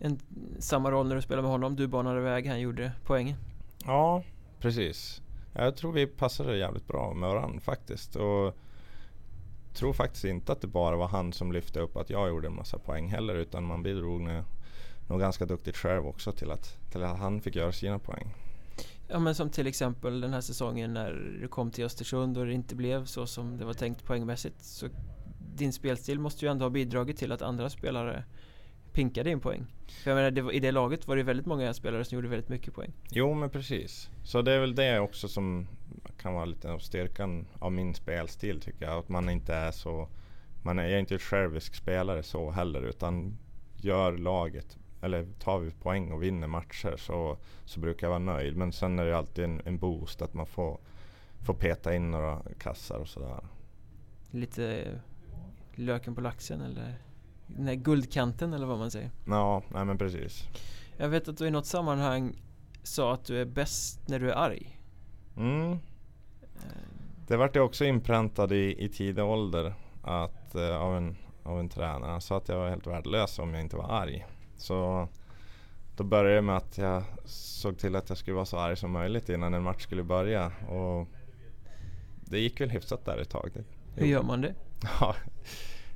En, samma roll när du spelade med honom, du banade iväg, han gjorde poängen? Ja, precis. Jag tror vi passade jävligt bra med varandra faktiskt. Och tror faktiskt inte att det bara var han som lyfte upp att jag gjorde en massa poäng heller utan man bidrog med nog ganska duktigt själv också till att, till att han fick göra sina poäng. Ja men som till exempel den här säsongen när du kom till Östersund och det inte blev så som det var tänkt poängmässigt. Så din spelstil måste ju ändå ha bidragit till att andra spelare pinkade in poäng. För jag menar, det var, i det laget var det väldigt många spelare som gjorde väldigt mycket poäng. Jo men precis. Så det är väl det också som kan vara lite av styrkan av min spelstil tycker jag. Att man inte är så... Man är, inte en självisk spelare så heller utan gör laget eller tar vi poäng och vinner matcher så, så brukar jag vara nöjd. Men sen är det alltid en, en boost att man får, får peta in några kassar och sådär. Lite löken på laxen eller den här guldkanten eller vad man säger. Ja, nej men precis. Jag vet att du i något sammanhang sa att du är bäst när du är arg. Mm. Det vart jag också inpräntad i, i tidig ålder att, uh, av, en, av en tränare. Han sa att jag var helt värdelös om jag inte var arg. Så då började det med att jag såg till att jag skulle vara så arg som möjligt innan en match skulle börja. Och det gick väl hyfsat där ett tag. Hur gör man det? Ja,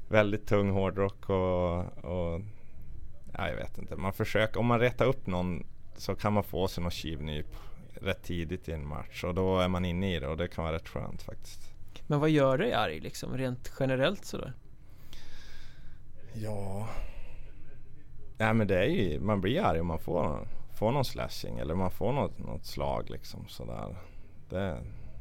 väldigt tung hårdrock och, och ja, jag vet inte. Man försöker, om man retar upp någon så kan man få sig något tjuvnyp rätt tidigt i en match och då är man inne i det och det kan vara rätt skönt faktiskt. Men vad gör dig arg liksom rent generellt sådär? Ja, Nej men det är ju, man blir arg om man får, får någon slashing eller man får något, något slag liksom sådär. Det,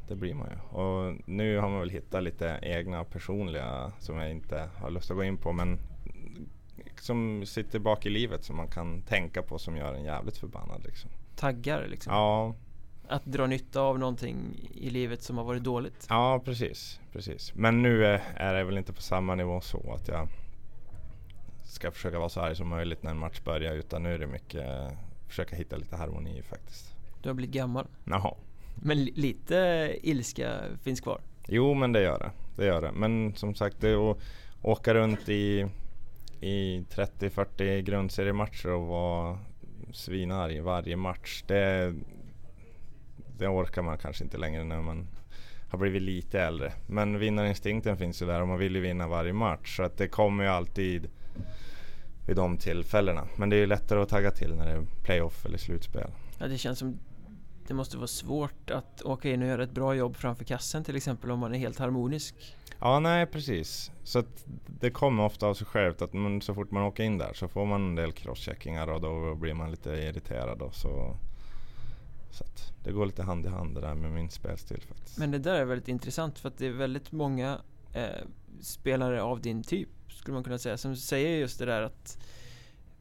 det blir man ju. Och nu har man väl hittat lite egna personliga som jag inte har lust att gå in på men som sitter bak i livet som man kan tänka på som gör en jävligt förbannad liksom. Taggar liksom? Ja. Att dra nytta av någonting i livet som har varit dåligt? Ja precis, precis. Men nu är, är det väl inte på samma nivå så att jag ska försöka vara så arg som möjligt när en match börjar utan nu är det mycket försöka hitta lite harmoni faktiskt. Du har blivit gammal? Jaha. Men lite ilska finns kvar? Jo men det gör det. Det gör det. Men som sagt det att åka runt i, i 30-40 grundseriematcher och vara svinarg varje match. Det, det orkar man kanske inte längre när man har blivit lite äldre. Men vinnarinstinkten finns ju där och man vill ju vinna varje match. Så att det kommer ju alltid vid de tillfällena. Men det är lättare att tagga till när det är playoff eller slutspel. Ja, det känns som det måste vara svårt att åka in och göra ett bra jobb framför kassen till exempel om man är helt harmonisk. Ja, nej precis. Så det kommer ofta av sig självt att man, så fort man åker in där så får man en del crosscheckingar och då blir man lite irriterad och så. Så det går lite hand i hand det där med min spelstil faktiskt. Men det där är väldigt intressant för att det är väldigt många eh, spelare av din typ skulle man kunna säga som säger just det där att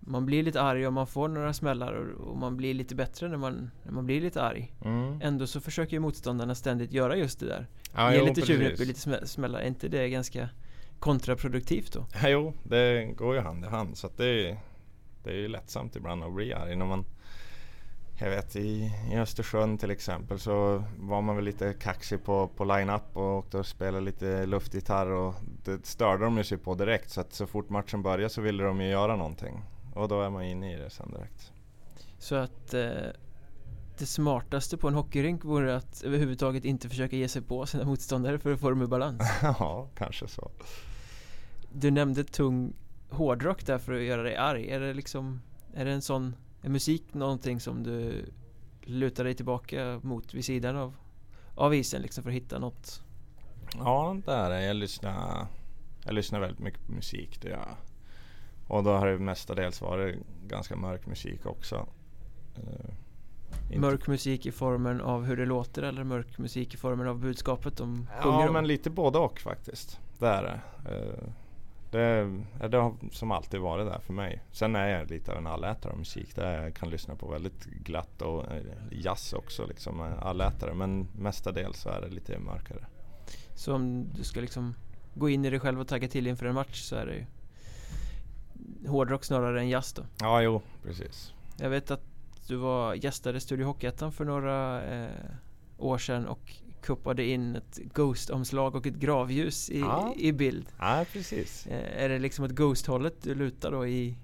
man blir lite arg och man får några smällar och, man blir lite bättre när man, när man blir lite arg. Mm. Ändå så försöker motståndarna ständigt göra just det där. Ja, Ge jo, lite tjuvnyp och lite smällar. Är inte det ganska kontraproduktivt då? Ja, jo, det går ju hand i hand så det det är ju lättsamt ibland att bli arg när man jag vet i, i Östersund till exempel så var man väl lite kaxig på, på line-up och åkte och spelade lite luftgitarr och det störde de sig på direkt så att så fort matchen började så ville de ju göra någonting och då är man inne i det sen direkt. Så att eh, det smartaste på en hockeyrink vore att överhuvudtaget inte försöka ge sig på sina motståndare för att få dem i balans? ja, kanske så. Du nämnde tung hårdrock där för att göra dig arg. Är det liksom, är det en sån, är musik någonting som du lutar dig tillbaka mot vid sidan av, av isen liksom för att hitta något? Ja, det är det. Jag lyssnar, jag lyssnar väldigt mycket på musik, det jag. Och då har det mestadels varit ganska mörk musik också. Uh, mörk musik i formen av hur det låter eller mörk musik i formen av budskapet de sjunger Ja, om? men lite både och faktiskt. Det är det. Uh, det, det har som alltid varit där för mig. Sen är jag lite av en allätare av musik. Där jag kan lyssna på väldigt glatt och eh, jazz också. Liksom allätare. Men mestadels så är det lite mörkare. Så om du ska liksom gå in i dig själv och tagga till inför en match så är det ju hårdrock snarare än jazz då? Ja, jo, precis. Jag vet att du var gästade Studio Hockeyettan för några eh, år sedan och kuppade in ett Ghost-omslag och ett gravljus i, ja. i bild. Ja, precis. Eh, är det liksom ett Ghost-hållet du lutar då i?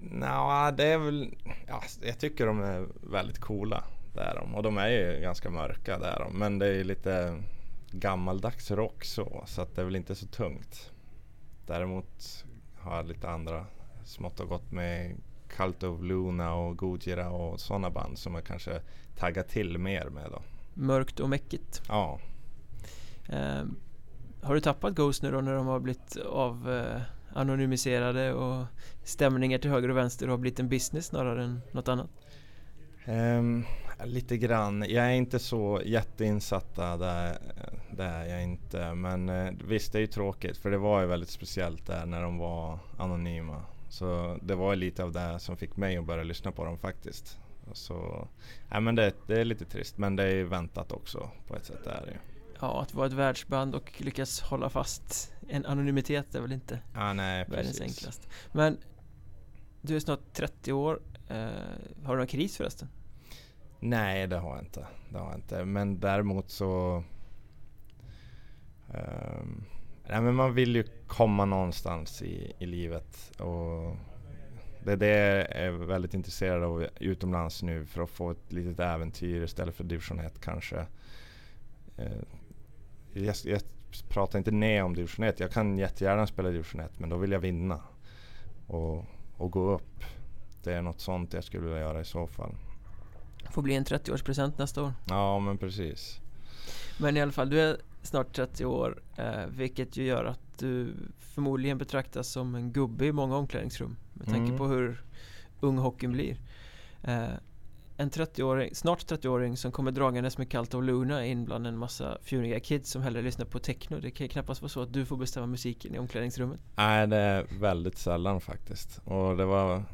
Nja, det är väl... Ja, jag tycker de är väldigt coola. Det är de. Och de är ju ganska mörka, det är de. Men det är ju lite gammaldags rock så, så att det är väl inte så tungt. Däremot har jag lite andra smått och gott med Cult of Luna och Gojira och sådana band som jag kanske taggar till mer med då. Mörkt och mäckigt. Ja. Eh, har du tappat Ghost nu då när de har blivit av eh, anonymiserade och stämningar till höger och vänster har blivit en business snarare än något annat? Um, lite grann. Jag är inte så jätteinsatta där, det är jag inte. Men eh, visst, det är ju tråkigt för det var ju väldigt speciellt där när de var anonyma. Så det var lite av det som fick mig att börja lyssna på dem faktiskt. Så, ja, men det, det är lite trist men det är väntat också på ett sätt. Är det. Ja, att vara ett världsband och lyckas hålla fast en anonymitet är väl inte ja, nej, världens enklast. Men du är snart 30 år. Eh, har du någon kris förresten? Nej, det har jag inte. Det har inte. Men däremot så... Um, nej, men man vill ju komma någonstans i, i livet. Och det är det jag är väldigt intresserad av utomlands nu för att få ett litet äventyr istället för division 1 kanske. Uh, jag, jag pratar inte ner om division 1. Jag kan jättegärna spela division 1 men då vill jag vinna. Och, och gå upp. Det är något sånt jag skulle vilja göra i så fall. Får bli en 30-årspresent nästa år. Ja, men precis. Men i alla fall, du är snart 30 år, eh, vilket ju gör att du förmodligen betraktas som en gubbe i många omklädningsrum. Med tanke mm. på hur ung hockeyn blir. Eh, en 30-åring, snart 30-åring som kommer dragandes med Cult of Luna in bland en massa fjuniga kids som hellre lyssnar på techno. Det kan ju knappast vara så att du får bestämma musiken i omklädningsrummet. Nej, det är väldigt sällan faktiskt. Och det var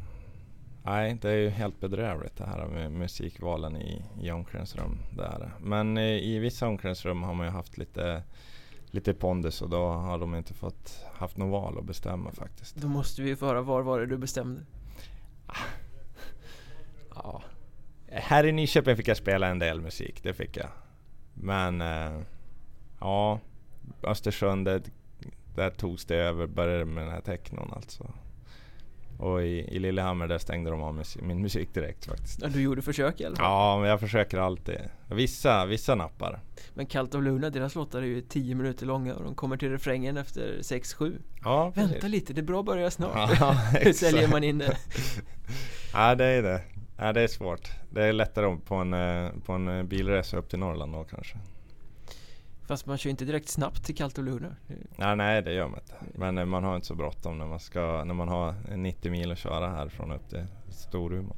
Nej, det är ju helt bedrövligt det här med musikvalen i, i omklädningsrum. Det är det. Men i, i vissa omklädningsrum har man ju haft lite, lite pondus och då har de inte fått haft något val att bestämma faktiskt. Då måste vi få höra, var var det du bestämde? Ja. Här i Nyköping fick jag spela en del musik, det fick jag. Men äh, ja, Östersund, där, där togs det över, började med den här technon alltså. Och i, i Lillehammer där stängde de av musik, min musik direkt faktiskt. Ja, du gjorde försök i alla fall? Ja, men jag försöker alltid. Vissa, vissa nappar. Men Cult of Luna, deras låtar är ju 10 minuter långa och de kommer till refrängen efter 6-7. Ja, Vänta lite, det är bra att börja snart. Ja, Hur säljer man in det? ja, det är det. Ja, det är svårt. Det är lättare på en, eh, på en eh, bilresa upp till Norrland då kanske. Fast man kör inte direkt snabbt till Kallt och Luna. Ja, nej, det gör man inte. Men eh, man har inte så bråttom när man, ska, när man har 90 mil att köra härifrån upp till Storuman.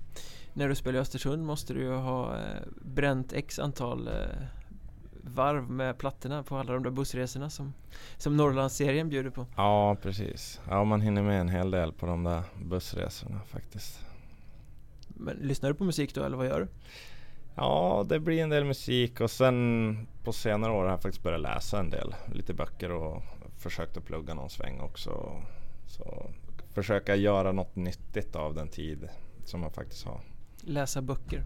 När du spelar i Östersund måste du ju ha eh, bränt x antal eh, varv med plattorna på alla de där bussresorna som, som Norrlandsserien bjuder på. Ja, precis. Ja, man hinner med en hel del på de där bussresorna faktiskt. Men lyssnar du på musik då eller vad gör du? Ja, det blir en del musik och sen på senare år har jag faktiskt börjat läsa en del. Lite böcker och försökt att plugga någon sväng också. Så försöka göra något nyttigt av den tid som man faktiskt har. Läsa böcker.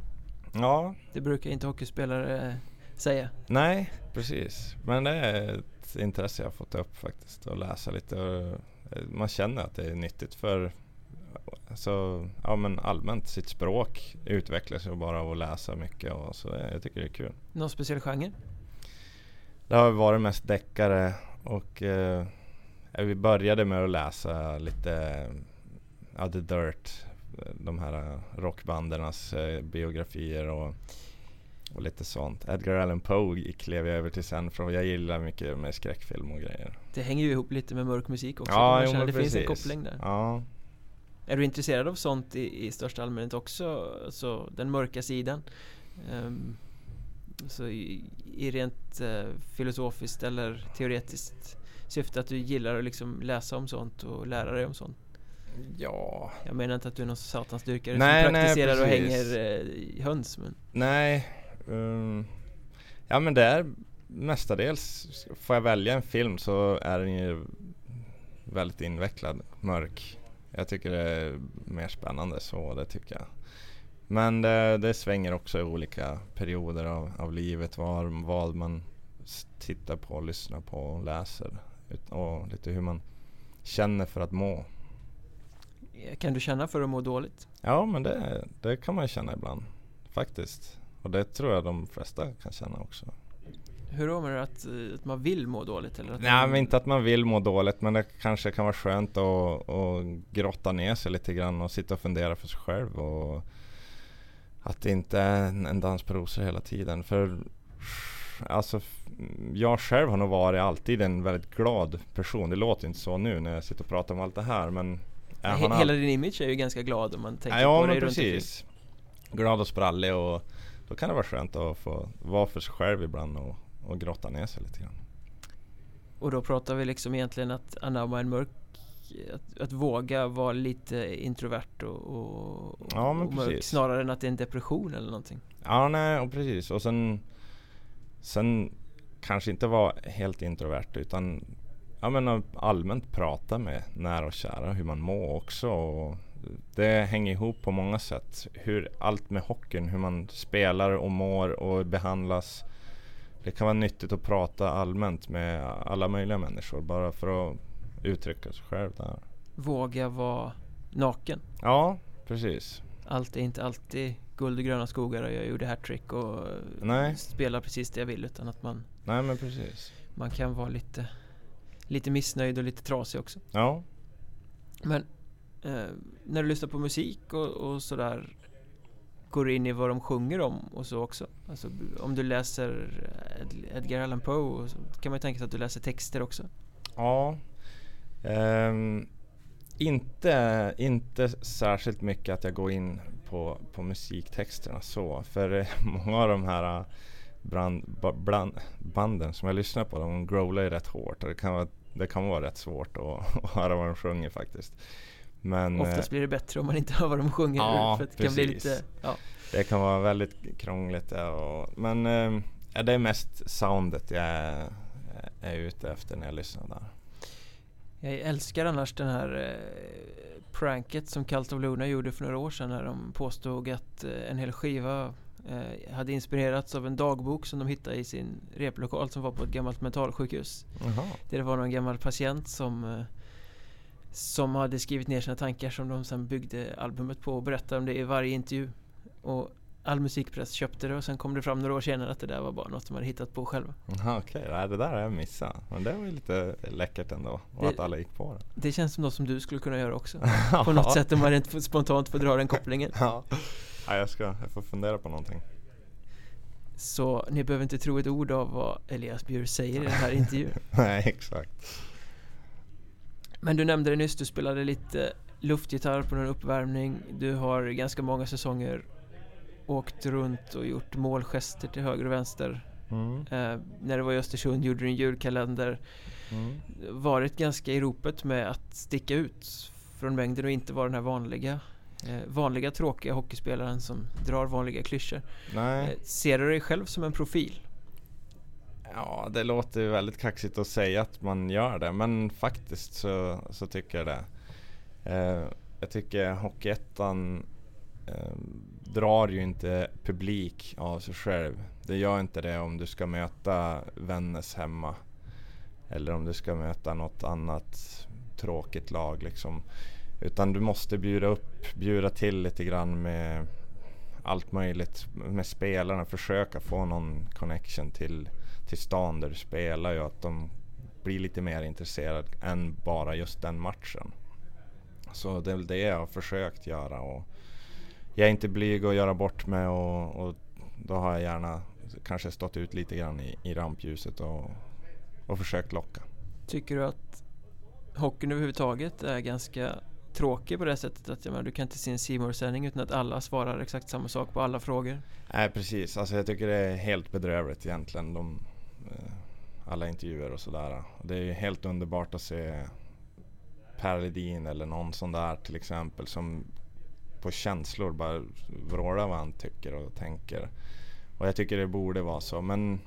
Ja. Det brukar inte hockeyspelare eh, säga. Nej, precis. Men det är ett intresse jag har fått upp faktiskt. Att läsa lite. Eh, man känner att det är nyttigt för alltså, ja, men allmänt sitt språk utvecklas ju bara av att läsa mycket och så jag tycker det är kul. Någon speciell genre? Det har varit mest deckare och eh, vi började med att läsa lite ja, The Dirt, de här rockbandernas eh, biografier och, och lite sånt. Edgar Allan Poe klev jag över till sen för jag gillar mycket med skräckfilm och grejer. Det hänger ju ihop lite med mörk musik också. Ja, jo, det precis. finns en koppling där. Ja, Är du intresserad av sånt i, i största allmänhet också? Alltså den mörka sidan? Um, så i, i rent uh, filosofiskt eller teoretiskt syfte att du gillar att liksom läsa om sånt och lära dig om sånt? ja, Jag menar inte att du är någon satansdyrkare Nej, som nej, praktiserar och precis. hänger uh, höns men nej. Um, ja men det är mestadels, får jag välja en film så är den ju väldigt invecklad, mörk. Jag tycker det är mer spännande så, det tycker jag. Men det, det svänger också i olika perioder av, av livet, var, vad man tittar på, lyssnar på och läser. Och lite hur man känner för att må. eh, kan du känna för att må dåligt? Ja men det, det kan man känna ibland, faktiskt. Och det tror jag de flesta kan känna också. Hur då menar du att, eh, att man vill må dåligt? Eller att Nej man, men inte att man vill må dåligt men det kanske kan vara skönt att, att grotta ner sig lite grann och sitta och fundera för sig själv och att det inte är en, en dans på rosor hela tiden. För alltså jag själv har nog varit alltid en väldigt glad person. Det låter inte så nu när jag sitter och pratar om allt det här men He- Hela din image är ju ganska glad om man tänker ja på dig runt precis. Glad och sprallig och då kan det vara skönt att få vara för sig själv ibland och, och grotta ner sig lite grann. Och då pratar vi liksom egentligen att anamma en mörk att, att våga vara lite introvert och, och, Ja, och mörk snarare än att det är en depression eller någonting. Ja, nej, och precis. Och sen, sen kanske inte vara helt introvert utan ja, men att allmänt prata med nära och kära hur man mår också. Och det hänger ihop på många sätt. Hur, allt med hockeyn, hur man spelar och mår och behandlas. Det kan vara nyttigt att prata allmänt med alla möjliga människor bara för att uttrycka sig själv där. Våga vara naken. Ja, precis. Allt är inte alltid guld och gröna skogar och jag gjorde hattrick och Nej. spelar precis det jag vill utan att man, Nej men precis. man kan vara lite Lite missnöjd och lite trasig också. Ja. Men eh, när du lyssnar på musik och, och sådär Går du in i vad de sjunger om och så också? Alltså om du läser Ed- Edgar Allan Poe så kan man ju tänka sig att du läser texter också. Ja. Um, inte, inte särskilt mycket att jag går in på, på musiktexterna så. För eh, många av de här eh, brand, brand, banden som jag lyssnar på, de growlar ju rätt hårt. Och det kan vara, det kan vara rätt svårt att, att höra vad de sjunger faktiskt. Men eh, Oftast blir det bättre om man inte hör vad de sjunger. Ja, för att det kan bli lite, ja. det kan vara väldigt krångligt. Och, men eh, ja, det är mest soundet jag är, är ute efter när jag lyssnar där. Jag älskar annars den här eh, pranket som Cult of Luna gjorde för några år sedan när de påstod att eh, en hel skiva eh, hade inspirerats av en dagbok som de hittade i sin replokal som var på ett gammalt mentalsjukhus. Jaha. Där det var någon gammal patient som eh, som hade skrivit ner sina tankar som de sen byggde albumet på och berättade om det i varje intervju. Och all musikpress köpte det och sen kom det fram några år senare att det där var bara något de hade hittat på själva. Okej, nej, det där har jag missat. Men det var ju lite läckert ändå. Och Det- att alla gick på det. Det känns som något som du skulle kunna göra också. På något sätt om man rent spontant får dra den kopplingen. Ja. ja, jag ska, jag får fundera på någonting. Så ni behöver inte tro ett ord av vad Elias Bjur säger i den här intervjun. nej, exakt. Men du nämnde det nyss, du spelade lite luftgitarr på någon uppvärmning. Du har ganska många säsonger åkt runt och gjort målgester till höger och vänster. Mm. Eh, när du var i Östersund gjorde du en julkalender. Mm. Varit ganska i ropet med att sticka ut från mängden och inte vara den här vanliga eh, vanliga tråkiga hockeyspelaren som drar vanliga klyschor. Eh, ser du dig själv som en profil? Ja, det låter ju väldigt kaxigt att säga att man gör det. Men faktiskt så, så tycker jag det. Eh, jag tycker Hockeyettan eh, drar ju inte publik av sig själv. Det gör inte det om du ska möta Vännäs hemma. Eller om du ska möta något annat tråkigt lag liksom. Utan du måste bjuda upp, bjuda till lite grann med allt möjligt med spelarna. Försöka få någon connection till, till stan där du spelar ju. Att de blir lite mer intresserade än bara just den matchen. Så det är väl det jag har försökt göra. Och jag är inte blyg att göra bort mig och, och då har jag gärna kanske stått ut lite grann i, i rampljuset och, och försökt locka. Tycker du att hockeyn överhuvudtaget är ganska tråkig på det sättet att menar, du kan inte se en simor sändning utan att alla svarar exakt samma sak på alla frågor? Nej precis, alltså jag tycker det är helt bedrövligt egentligen. De, Eh, alla intervjuer och sådär. Det är helt underbart att se Per Ledin eller någon sån där till exempel som på känslor bara vrålar vad han tycker och tänker. Och jag tycker det borde vara så men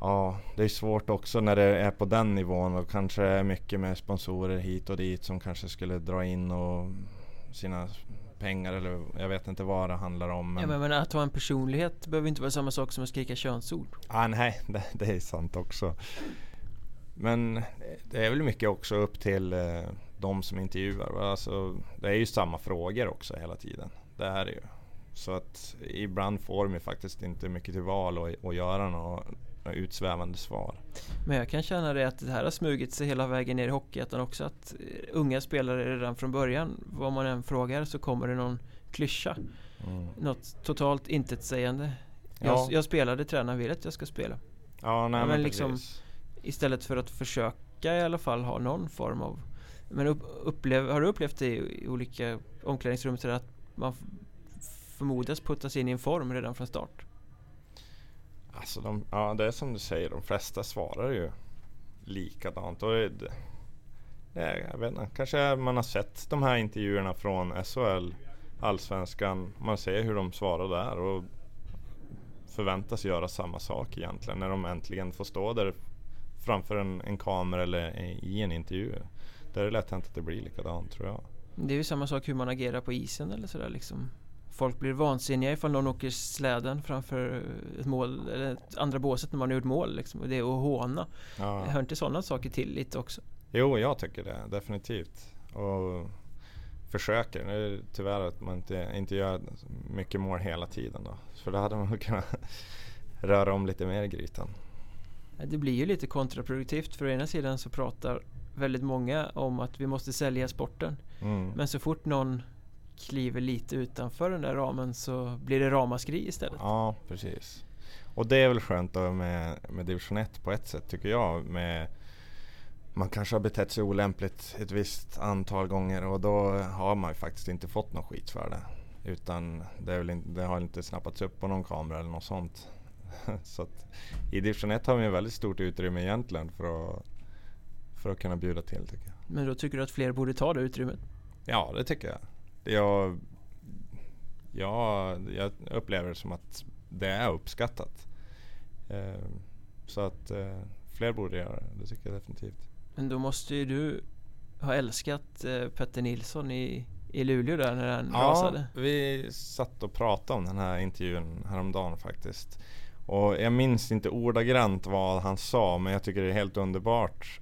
Ja, det är svårt också när det är på den nivån och kanske är mycket med sponsorer hit och dit som kanske skulle dra in och sina pengar eller jag vet inte vad det handlar om. Men... Ja, men, att ha en personlighet behöver inte vara samma sak som att skrika könsord. Ah, nej, det, det är sant också. Men det är väl mycket också upp till eh, de som intervjuar. Alltså, det är ju samma frågor också hela tiden. Det är det ju. Så att ibland får de ju faktiskt inte mycket till val att, att göra några utsvävande svar. Men jag kan känna det att det här har smugit sig hela vägen ner i Hockeyettan också. Att eh, unga spelare redan från början, vad man än frågar så kommer det någon klyscha. Mm. Något totalt intetsägande. Ja. Jag, jag spelade, tränaren vill att jag ska spela. Ja, nej, ja, men, men liksom Istället för att försöka i alla fall ha någon form av Men upp, upplev, har du upplevt det i, i olika omklädningsrum så att man förmodas puttas in i en form redan från start? Alltså de, ja det är som du säger, de flesta svarar ju likadant. Och det, det, jag vet inte, kanske man har sett de här intervjuerna från SHL, Allsvenskan. Man ser hur de svarar där och förväntas göra samma sak egentligen när de äntligen får stå där framför en, en kamera eller i en intervju. Där är det lätt hänt att det blir likadant tror jag. Det är ju samma sak hur man agerar på isen eller sådär liksom. Folk blir vansinniga ifall någon åker släden framför ett mål eller ett andra båset när man har gjort mål liksom. Och det är att håna. Ja. Hör inte sådana saker till lite också? Jo, jag tycker det definitivt. Och försöker. Det är tyvärr att man inte, inte gör mycket mål hela tiden då. För då hade man kunnat röra om lite mer i grytan. Det blir ju lite kontraproduktivt för å ena sidan så pratar väldigt många om att vi måste sälja sporten. Mm. Men så fort någon kliver lite utanför den där ramen så blir det ramaskri istället. Ja, precis. Och det är väl skönt då med, med division 1 på ett sätt tycker jag. Med, man kanske har betett sig olämpligt ett visst antal gånger och då har man ju faktiskt inte fått någon skit för det. Utan det, väl inte, det har inte snappats upp på någon kamera eller något sånt. så att i division 1 har vi en väldigt stort utrymme egentligen för att, för att kunna bjuda till tycker jag. Men då tycker du att fler borde ta det utrymmet? Ja, det tycker jag. Jag, jag, jag upplever det som att det är uppskattat. Eh, så att eh, fler borde göra det, det tycker jag definitivt. Men då måste ju du ha älskat eh, Petter Nilsson i, i Luleå där när han ja, rasade? Ja, vi satt och pratade om den här intervjun häromdagen faktiskt. Och jag minns inte ordagrant vad han sa men jag tycker det är helt underbart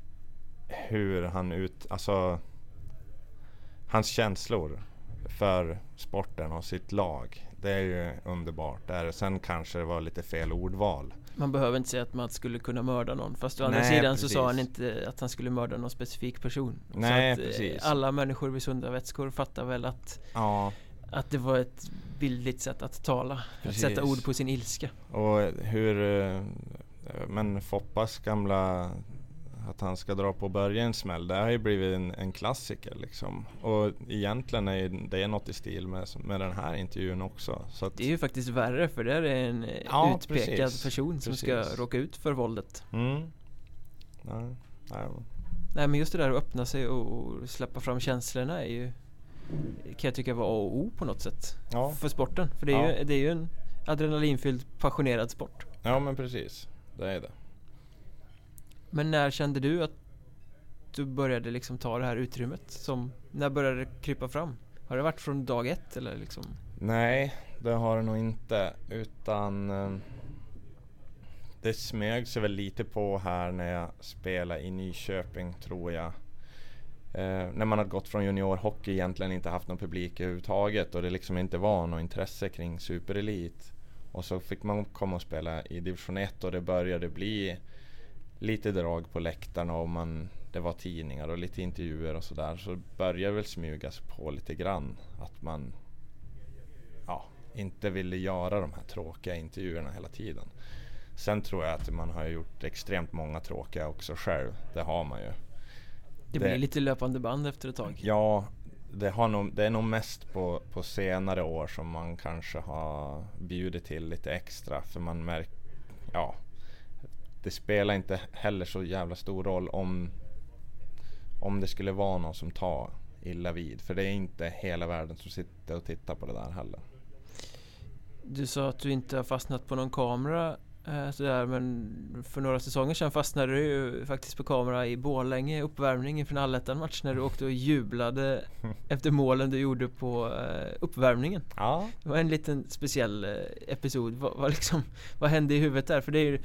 hur han ut, alltså hans känslor för sporten och sitt lag. Det är ju underbart. Där. Sen kanske det var lite fel ordval. Man behöver inte säga att man skulle kunna mörda någon. Fast å andra Nej, sidan precis. så sa han inte att han skulle mörda någon specifik person. Nej, att, eh, precis. Alla människor vid sunda vätskor fattar väl att ja. Att det var ett bildligt sätt att tala. Precis. Att sätta ord på sin ilska. Och hur eh, Men Foppas gamla att han ska dra på börja en smäll. Det har ju blivit en, en klassiker liksom. Och egentligen är det något i stil med, med den här intervjun också. Det är ju faktiskt värre för det är en eh, ja, utpekad precis, person som precis. ska råka ut för våldet. Mm. Nej, nej. nej men just det där att öppna sig och släppa fram känslorna är ju kan jag tycka var A och O på något sätt. Ja. För sporten. För det är, ja. ju, det är ju en adrenalinfylld passionerad sport. Ja men precis. Det är det. Men när kände du att du började liksom ta det här utrymmet? Som, när började det krypa fram? Har det varit från dag ett eller liksom? Nej, det har det nog inte utan eh, det smög sig väl lite på här när jag spelade i Nyköping tror jag. Eh, när man har gått från juniorhockey egentligen inte haft någon publik överhuvudtaget och det liksom inte var något intresse kring superelit. Och så fick man komma och spela i division 1 och det började bli lite drag på läktarna och man, det var tidningar och lite intervjuer och sådär. Så började väl smygas på lite grann att man ja, inte ville göra de här tråkiga intervjuerna hela tiden. Sen tror jag att man har gjort extremt många tråkiga också själv. Det har man ju. Det blir lite löpande band efter ett tag. Ja, det, har nog, det är nog mest på, på senare år som man kanske har bjudit till lite extra. För man märker, ja, det spelar inte heller så jävla stor roll om, om det skulle vara någon som tar illa vid. För det är inte hela världen som sitter och tittar på det där heller. Du sa att du inte har fastnat på någon kamera Eh, sådär, men för några säsonger sedan fastnade du ju faktiskt på kamera i Borlänge uppvärmning inför en allettan-match när du åkte och jublade efter målen du gjorde på eh, uppvärmningen. Ja. Det var en liten speciell eh, episod. Vad, vad, liksom, vad hände i huvudet där? För det är ju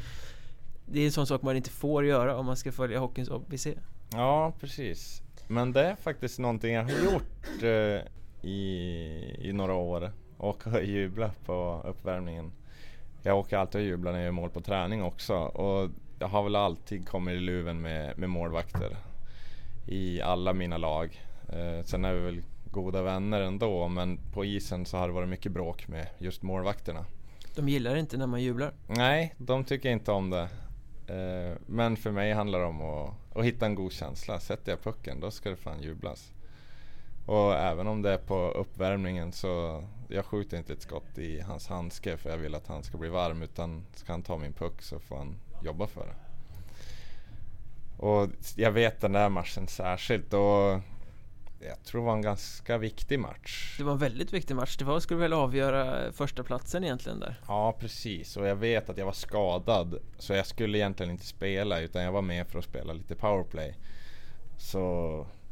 det är en sån sak man inte får göra om man ska följa hockeyns ABC. Ja, precis. Men det är faktiskt någonting jag har gjort eh, i, i några år. Och jubla på uppvärmningen. Jag åker alltid och jublar när jag gör mål på träning också och jag har väl alltid kommit i luven med, med målvakter i alla mina lag. Eh, sen är vi väl goda vänner ändå men på isen så har det varit mycket bråk med just målvakterna. De gillar inte när man jublar? Nej, de tycker inte om det. Eh, men för mig handlar det om att, att hitta en god känsla. Sätter jag pucken då ska det fan jublas. Och även om det är på uppvärmningen så jag skjuter inte ett skott i hans handske för jag vill att han ska bli varm utan ska han ta min puck så får han jobba för det. Och jag vet den där matchen särskilt och jag tror det var en ganska viktig match. Det var en väldigt viktig match. Det var, skulle väl avgöra första platsen egentligen där? Ja precis och jag vet att jag var skadad så jag skulle egentligen inte spela utan jag var med för att spela lite powerplay. Så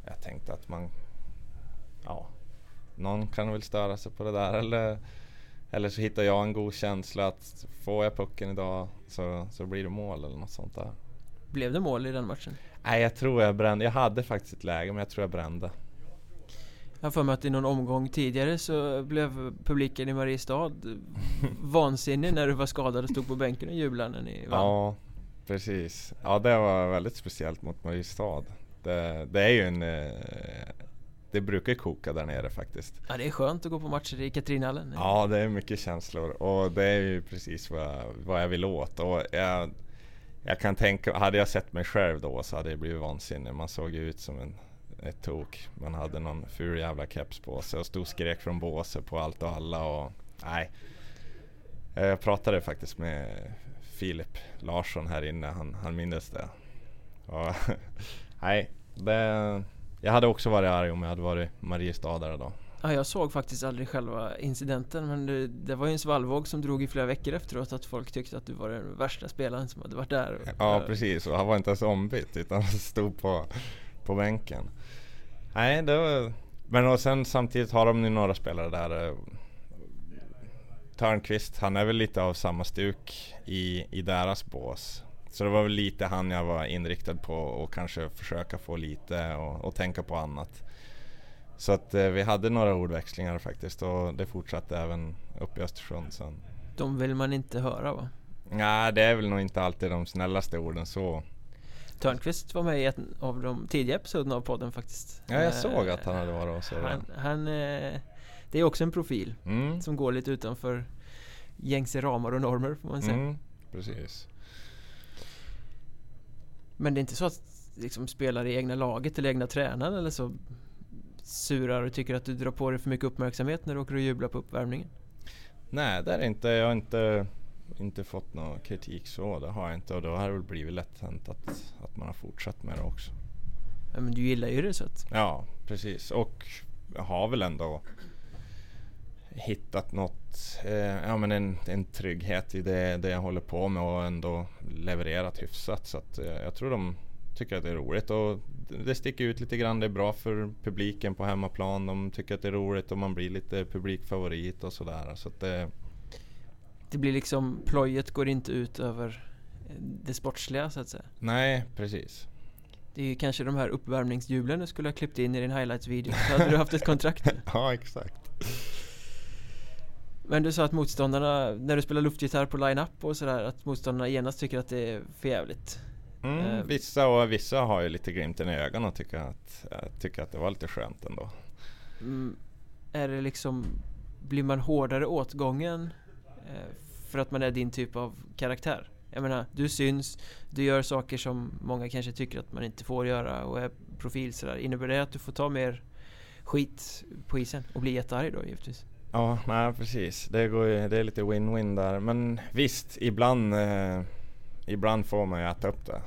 jag tänkte att man ja, någon kan väl störa sig på det där eller, eller så hittar jag en god känsla att får jag pucken idag så, så blir det mål eller något sånt där. Blev det mål i den matchen? Nej, jag tror jag brände. Jag hade faktiskt ett läge, men jag tror jag brände. Jag för mig att i någon omgång tidigare så blev publiken i Mariestad vansinnig när du var skadad och stod på bänken och jublade när ni vann. Ja, precis. Ja, det var väldigt speciellt mot Mariestad. Det, det är ju en eh, det brukar koka där nere faktiskt. Ja det är skönt att gå på matcher i Katrinhallen. Ja det är mycket känslor och det är ju precis vad, vad jag vill åt. Och jag, jag kan tänka, hade jag sett mig själv då så hade det blivit vansinne. Man såg ju ut som en, ett tok. Man hade någon ful jävla keps på sig och stod och skrek från båset på allt och alla. Och, nej. Jag pratade faktiskt med Filip Larsson här inne, han, han mindes det. Och, nej, det jag hade också varit arg om jag hade varit Mariestadare då. Ja, jag såg faktiskt aldrig själva incidenten men det, det, var ju en svallvåg som drog i flera veckor efteråt att folk tyckte att du var den värsta spelaren som hade varit där. Ja precis, och han var inte ens ombytt utan stod på, på bänken. Nej, det var... Men och sen samtidigt har de ju några spelare där. Eh, Törnqvist, han är väl lite av samma stuk i, i deras bås. Så det var väl lite han jag var inriktad på och kanske försöka få lite och, och tänka på annat. Så att eh, vi hade några ordväxlingar faktiskt och det fortsatte även upp i Östersund sen. De vill man inte höra va? Nej, det är väl nog inte alltid de snällaste orden så. Törnqvist var med i en av de tidiga episoderna av podden faktiskt. Ja, jag såg att han hade varit och så. Han, han, eh, det är också en profil mm. som går lite utanför gängse ramar och normer får man säga. Mm, precis. Men det är inte så att liksom, spelare i egna laget eller egna tränaren eller så surar och tycker att du drar på dig för mycket uppmärksamhet när du åker och jublar på uppvärmningen? Nej, det är inte. Jag har inte, inte fått någon kritik så. Det har jag inte och då har det väl blivit lätt hänt att, att man har fortsatt med det också. Ja, men du gillar ju det så att... Ja, precis. Och jag har väl ändå hittat något, eh, ja men en, en trygghet i det, det jag håller på med och ändå levererat hyfsat. Så att, eh, jag tror de tycker att det är roligt och det sticker ut lite grann. Det är bra för publiken på hemmaplan. De tycker att det är roligt och man blir lite publikfavorit och sådär. Så att det... det blir liksom, plojet går inte ut över det sportsliga så att säga. Nej, precis. Det är ju kanske de här uppvärmningshjulen du skulle ha klippt in i din highlights-video. Så hade du haft ett kontrakt nu. ja, exakt. Men du sa att motståndarna, när du spelar luftgitarr på line-up och sådär, att motståndarna genast tycker att det är förjävligt. Mm, eh. Vissa och vissa har ju lite glimten i ögonen och tycker att, tycker att det var lite skönt ändå. Mm, är det liksom, blir man hårdare åtgången eh, Eh, för att man är din typ av karaktär? Jag menar, du syns, du gör saker som många kanske tycker att man inte får göra och är profil sådär. Innebär det att du får ta mer skit på isen och bli jättearg då givetvis? Ja, nej precis. Det, går ju, det är lite win-win där. Men visst, ibland, eh, ibland får man ju äta upp det.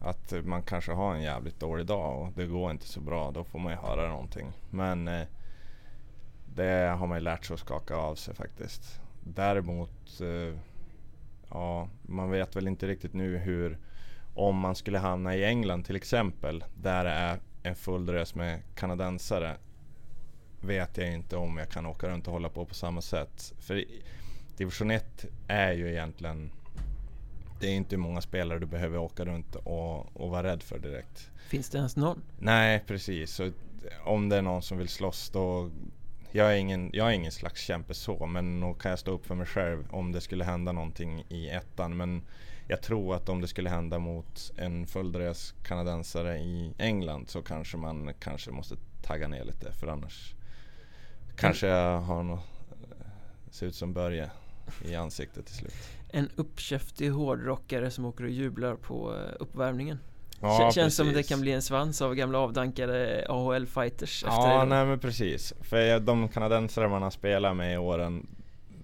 Att man kanske har en jävligt dålig dag och det går inte så bra. Då får man ju höra någonting. Men eh, det har man ju lärt sig att skaka av sig faktiskt. Däremot eh, ja, man vet väl inte riktigt nu hur om man skulle hamna i England till exempel där det är en full drös med kanadensare vet jag inte om jag kan åka runt och hålla på på samma sätt. För division 1 är ju egentligen det är inte många spelare du behöver åka runt och, och vara rädd för direkt. Finns det ens någon? Nej precis. Så om det är någon som vill slåss då jag är, ingen, jag är ingen slags kämpe så, men nog kan jag stå upp för mig själv om det skulle hända någonting i ettan. Men jag tror att om det skulle hända mot en fulldrös kanadensare i England så kanske man kanske måste tagga ner lite för annars kanske jag har något, ser ut som Börje i ansiktet till slut. En uppkäftig hårdrockare som åker och jublar på eh, uppvärmningen. Ja, Känns precis. som det kan bli en svans av gamla avdankade AHL-fighters Ja, nej men precis. För de kanadensare man har spelat med i åren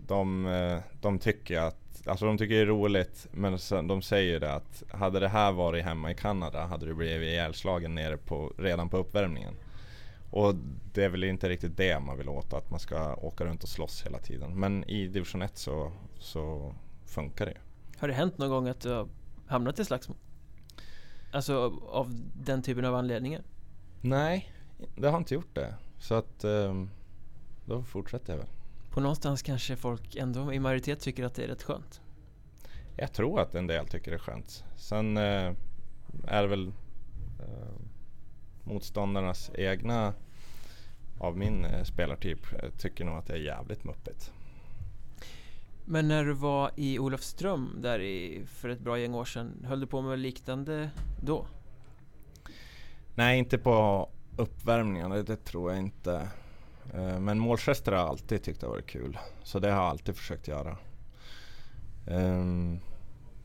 de, eh, de tycker att Alltså de tycker det är roligt men de säger det att hade det här varit hemma i Kanada hade du blivit ihjälslagen nere på, redan på uppvärmningen. Och det är väl inte riktigt det man vill åt, att man ska åka runt och slåss hela tiden. Men i division 1 så, så funkar det. Har det hänt någon gång att du har hamnat i slagsmål? Alltså av den typen av anledningar? Nej, det har inte gjort det. Så att um, då fortsätter jag väl. På någonstans kanske folk ändå i majoritet tycker att det är rätt skönt? Jag tror att en del tycker det är skönt. Sen uh, är det väl uh, motståndarnas egna av min uh, spelartyp tycker nog att det är jävligt muppigt. Men när du var i Olofström där i, för ett bra gäng år sedan, höll du på med liknande då? Nej, inte på uppvärmningen, det, tror jag inte. Eh, men målgester har jag alltid tyckt har varit kul. Så det har jag alltid försökt göra. Um,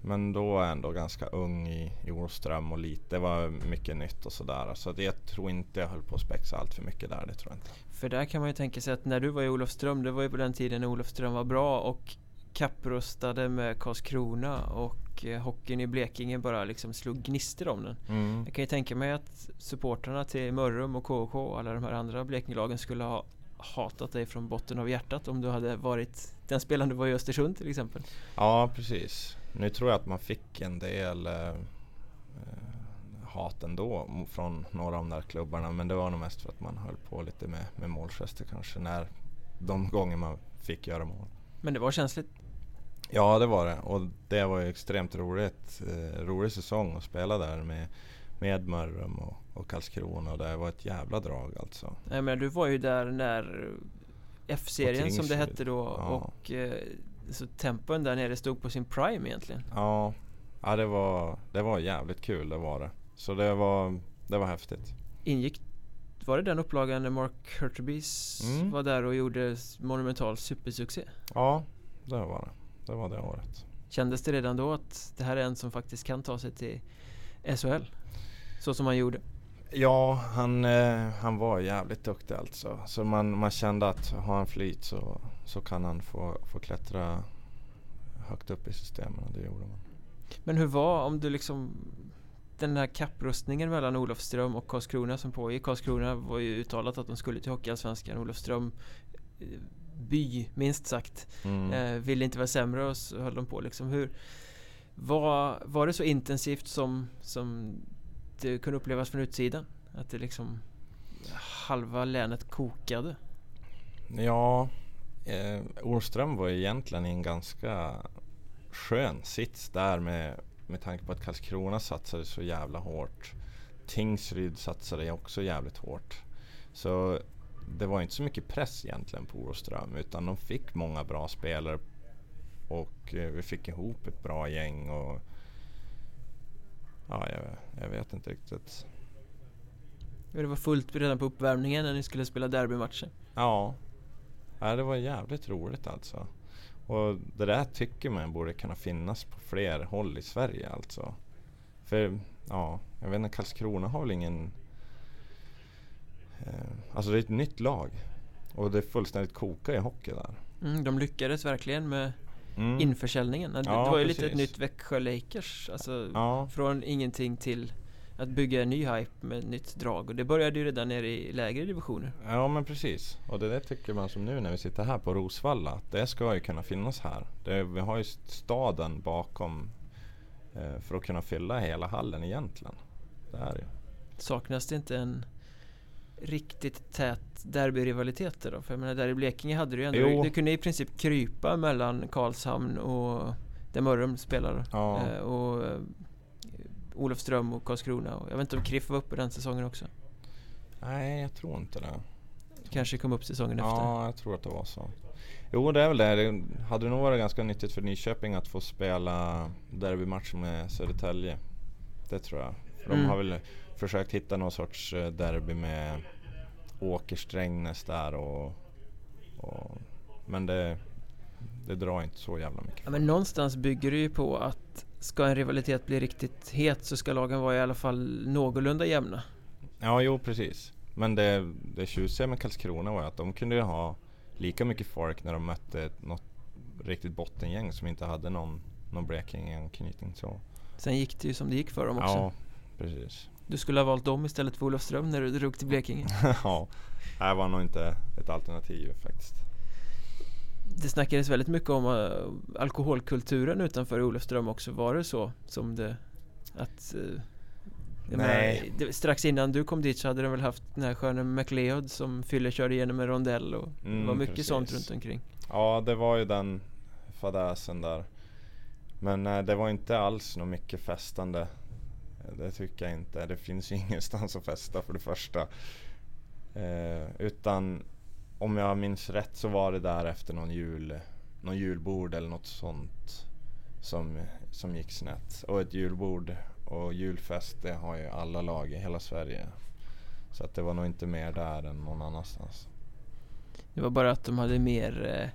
men då var jag ändå ganska ung i, i Olofström och lite, det var mycket nytt och sådär. Så jag tror inte jag höll på att spexa allt för mycket där, det tror jag inte. För där kan man ju tänka sig att när du var i Olofström, det var ju på den tiden när Olofström var bra och kapprustade med Karlskrona och eh, hockeyn i Blekinge bara liksom slog gnistor om den. Mm. Jag kan ju tänka mig att supporterna till Mörrum och KK och alla de här andra Blekingelagen skulle ha hatat dig från botten av hjärtat om du hade varit den spelaren du var i Östersund till exempel. Ja precis. Nu tror jag att man fick en del eh, hat ändå från några av de där klubbarna men det var nog mest för att man höll på lite med, med målgester kanske när de gånger man fick göra mål. Men det var känsligt? Ja det var det och det var ju extremt roligt. Eh, rolig säsong att spela där med, med Mörrum och, och Karlskrona och det var ett jävla drag alltså. Nej men du var ju där när F-serien som det hette då ja. och eh, så tempen där nere stod på sin prime egentligen. Ja, ja det, var, det var jävligt kul det var det. Så det var, det var häftigt. Ingick var det den upplagan när Mark Hurtubys mm. var där och gjorde monumental supersuccé? Ja, det var det. Det var det året. Kändes det redan då att det här är en som faktiskt kan ta sig till SHL? Så som han gjorde? Ja, han, eh, han var jävligt duktig alltså. Så man, man kände att har han flyt så, så kan han få, få klättra högt upp i systemen och det gjorde man. Men hur var, om du liksom den här kapprustningen mellan Olofström och Karlskrona som pågick. Karlskrona var ju uttalat att de skulle till Hockeyallsvenskan. Olofström eh, by, minst sagt. Mm. Eh, ville inte vara sämre och så höll de på liksom. Hur, var, var det så intensivt som, som det kunde upplevas från utsidan? Att det liksom halva länet kokade? Ja, eh, Orström var egentligen i en ganska skön sits där med, med tanke på att Karlskrona satsade så jävla hårt. Tingsryd satsade också jävligt hårt. Så det var inte så mycket press egentligen på Orström utan de fick många bra spelare och eh, vi fick ihop ett bra gäng och ja, jag, jag vet inte riktigt. Det var fullt redan på uppvärmningen när ni skulle spela derbymatcher. Ja, ja det var jävligt roligt alltså. Och det där tycker man borde kunna finnas på fler håll i Sverige alltså. För ja, jag vet inte, Karlskrona har väl ingen... Eh, alltså det är ett nytt lag. Och det är fullständigt koka i hockey där. Mm, de lyckades verkligen med mm. införsäljningen. Det, ja, det var ju precis. lite ett nytt Växjö Lakers. Alltså ja. från ingenting till att bygga en ny hype med nytt drag. Och det började ju redan nere i lägre divisioner. Ja men precis. Och det där tycker man som nu när vi sitter här på Rosvalla. Att det ska ju kunna finnas här. Det, vi har ju staden bakom eh, för att kunna fylla hela hallen egentligen. Det är det Saknas det inte en riktigt tät derbyrivalitet då? För jag menar där i Blekinge hade du ju ändå, Jo. du kunde i princip krypa mellan Karlshamn och där Mörrum spelar. Ja. Eh, och eh, Olofström och Karlskrona. Och jag vet inte om Kriff var uppe den säsongen också. Nej, jag tror inte det. Kanske kom upp säsongen efter. Ja, jag tror att det var så. Jo, det är väl det. Det hade nog varit ganska nyttigt för Nyköping att få spela derbymatch med Södertälje. Det tror jag. För Mm. de har väl försökt hitta någon sorts eh, derby med Åker-Strängnäs där och, och... Men det, det drar inte så jävla mycket. Ja, men någonstans bygger det ju på att ska en rivalitet bli riktigt het så ska lagen vara i alla fall någorlunda jämna. Ja, jo precis. Men det, det tjusiga med Karlskrona var att de kunde ju ha lika mycket folk när de mötte något riktigt bottengäng som inte hade någon, någon Blekinge-anknytning. Sen gick det ju som det gick för dem också. Ja, precis. Du skulle ha valt dem istället för Olofström när du drog till Blekinge. ja, det var nog inte ett alternativ faktiskt. Det snackades väldigt mycket om uh, alkoholkulturen utanför Olofström också. Var det så som det att jag Nej. det, strax innan du kom dit så hade de väl haft den här sköna McLeod som Fylle körde igenom en rondell och det Mm, var mycket precis. sånt runt omkring. Ja, det var ju den fadäsen där. Men nej, det var inte alls något mycket festande. Det tycker jag inte. Det finns ju ingenstans att festa för det första. Eh, utan om jag minns rätt så var det där efter någon, jul, någon julbord eller något sånt som, som gick snett. Och ett julbord och julfest det har ju alla lag i hela Sverige. Så att det var nog inte mer där än någon annanstans. Det var bara att de hade mer eh,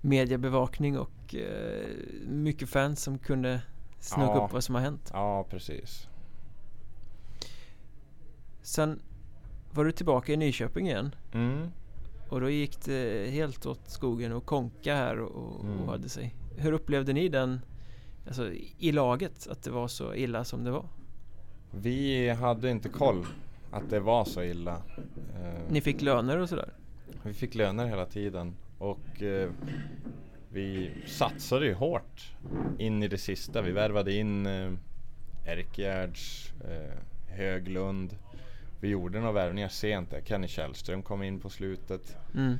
mediebevakning och eh, mycket fans som kunde snugga Ja. upp vad som har hänt. Ja, precis. Sen var du tillbaka i Nyköping igen Mm. och då gick det helt åt skogen och konka här och, Mm. och hade sig. Hur upplevde ni den, alltså i laget, att det var så illa som det var? Vi hade inte koll att det var så illa. Eh, Ni fick löner och sådär? Vi fick löner hela tiden och eh, vi satsade ju hårt in i det sista. Vi värvade in eh, Erkgärds, eh, Höglund. Vi gjorde några värvningar sent. Kenny Källström kom in på slutet. Mm.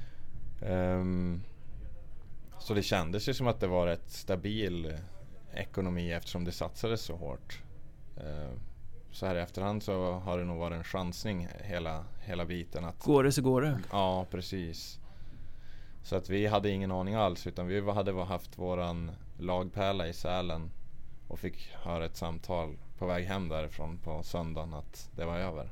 Ehm, så det kändes ju som att det var ett stabil eh, ekonomi eftersom det satsades så hårt. Ehm, så här i efterhand så har det nog varit en chansning hela, hela biten. Att, Går det så går det. Ja, precis. Så att vi hade ingen aning alls utan vi hade haft våran lagpärla i Sälen och fick höra ett samtal på väg hem därifrån på söndagen att det var över.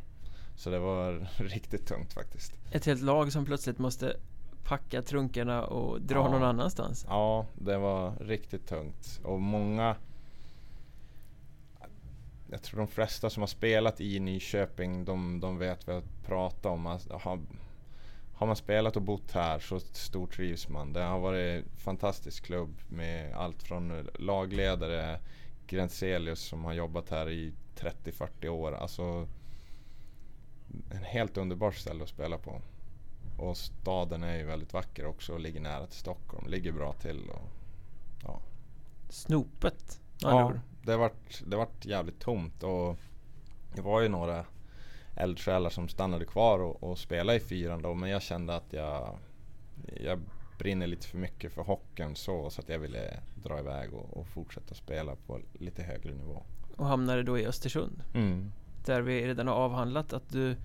Så det var riktigt tungt faktiskt. Ett helt lag som plötsligt måste packa trunkarna och dra Ja. någon annanstans. Ja, det var riktigt tungt. Och många... Jag tror de flesta som har spelat i Nyköping, de, de vet vad jag pratar om. Alltså, har, har man spelat och bott här så stortrivs man. Det har varit en fantastisk klubb med allt från lagledare Grentzelius som har jobbat här i 30-40 år. Alltså en helt underbart ställe att spela på. Och staden är ju väldigt vacker också och ligger nära till Stockholm. Ligger bra till. Och, Snopet. med andra ja, det vart, det vart jävligt tomt och det var ju några eldsjälar som stannade kvar och, och spelade i fyran då men jag kände att jag, jag brinner lite för mycket för hockeyn så, så att jag ville dra iväg och, och fortsätta spela på lite högre nivå. Och hamnade då i Östersund. Mm. Där vi redan har avhandlat att du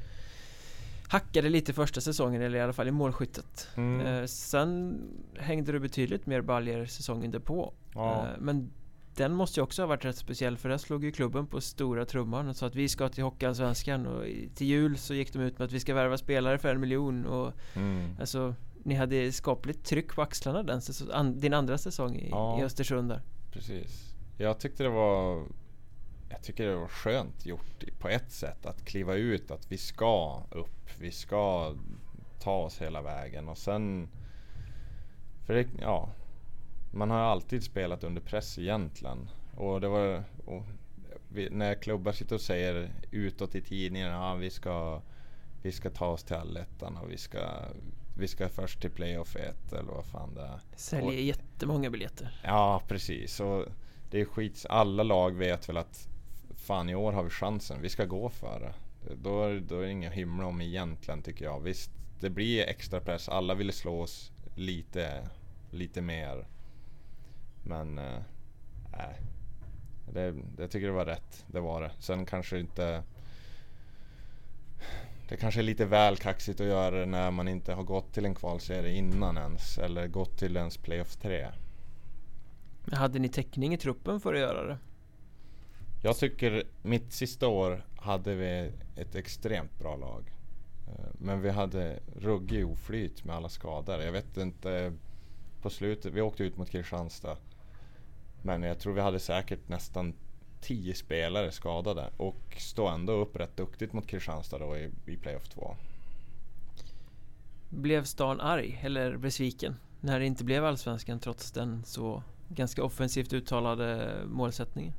hackade lite första säsongen eller i alla fall i målskyttet. Mm. Eh, sen hängde du betydligt mer baljer säsongen därpå. Ja. Eh, men den måste ju också ha varit rätt speciell för där slog ju klubben på stora trumman och sa att vi ska till Hockeyallsvenskan och till jul så gick de ut med att vi ska värva spelare för en miljon och Mm. alltså ni hade skapligt tryck på axlarna den säsong, an, din andra säsong i, Ja. i Östersund där. Precis. Jag tyckte det var Jag tycker det var skönt gjort på ett sätt att kliva ut att vi ska upp. Vi ska ta oss hela vägen och sen För det, ja Man har ju alltid spelat under press egentligen. Och det var och vi, När klubbar sitter och säger utåt i tidningarna ja, vi ska Vi ska ta oss till allettan och vi ska Vi ska först till playoff 1 eller vad fan det är. Säljer Och- jättemånga biljetter. Ja precis och det är skit. Alla lag vet väl att fan i år har vi chansen. Vi ska gå för det. Då, är- då är det ingen hymla om egentligen tycker jag. Visst, det blir extra press. Alla vill slå oss lite, lite mer. Men eh, nej. Det, det jag tycker det var rätt. Det var det. Sen kanske inte det kanske är lite väl kaxigt att göra det när man inte har gått till en kvalserie innan ens. Eller gått till ens playoff 3. Men hade ni täckning i truppen för att göra det? Jag tycker mitt sista år hade vi ett extremt bra lag. Eh, men vi hade ruggig oflyt med alla skador. Jag vet inte. På slutet, vi åkte ut mot Kristianstad. Men jag tror vi hade säkert nästan 10 spelare skadade. Och stod ändå upp rätt duktigt mot Kristianstad då i, i playoff 2. Blev stan arg eller besviken när det inte blev Allsvenskan trots den så ganska offensivt uttalade målsättningen?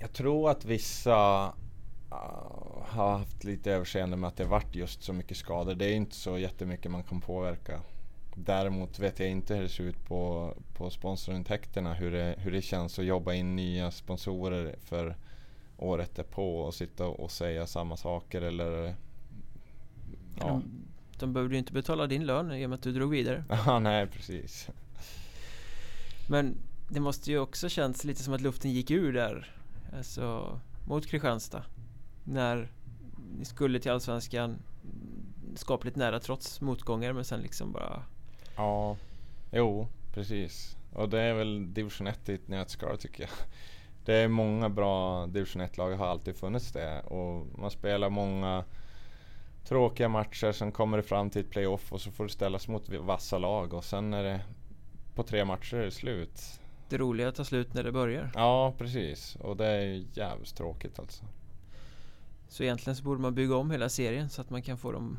Jag tror att vissa uh, har haft lite överseende med att det varit just så mycket skador. Det är inte så jättemycket man kan påverka. Däremot vet jag inte hur det ser ut på, på sponsorintäkterna. Hur det, hur det känns att jobba in nya sponsorer för året därpå och sitta och säga samma saker eller... Ja, De, de behövde ju inte betala din lön i och med att du drog vidare. ja nej precis. Men det måste ju också känts lite som att luften gick ur där. Alltså mot Kristianstad. När ni skulle till Allsvenskan skapligt nära trots motgångar men sen liksom bara Ja, jo precis. Och det är väl division 1 i ett nötskal tycker jag. Det är många bra division 1-lag, har alltid funnits det. Och man spelar många tråkiga matcher, sen kommer det fram till ett playoff och så får du ställas mot vassa lag och sen är det på tre matcher är det slut det roliga tar slut när det börjar. Ja, precis. Och det är jävligt tråkigt alltså. Så egentligen så borde man bygga om hela serien så att man kan få de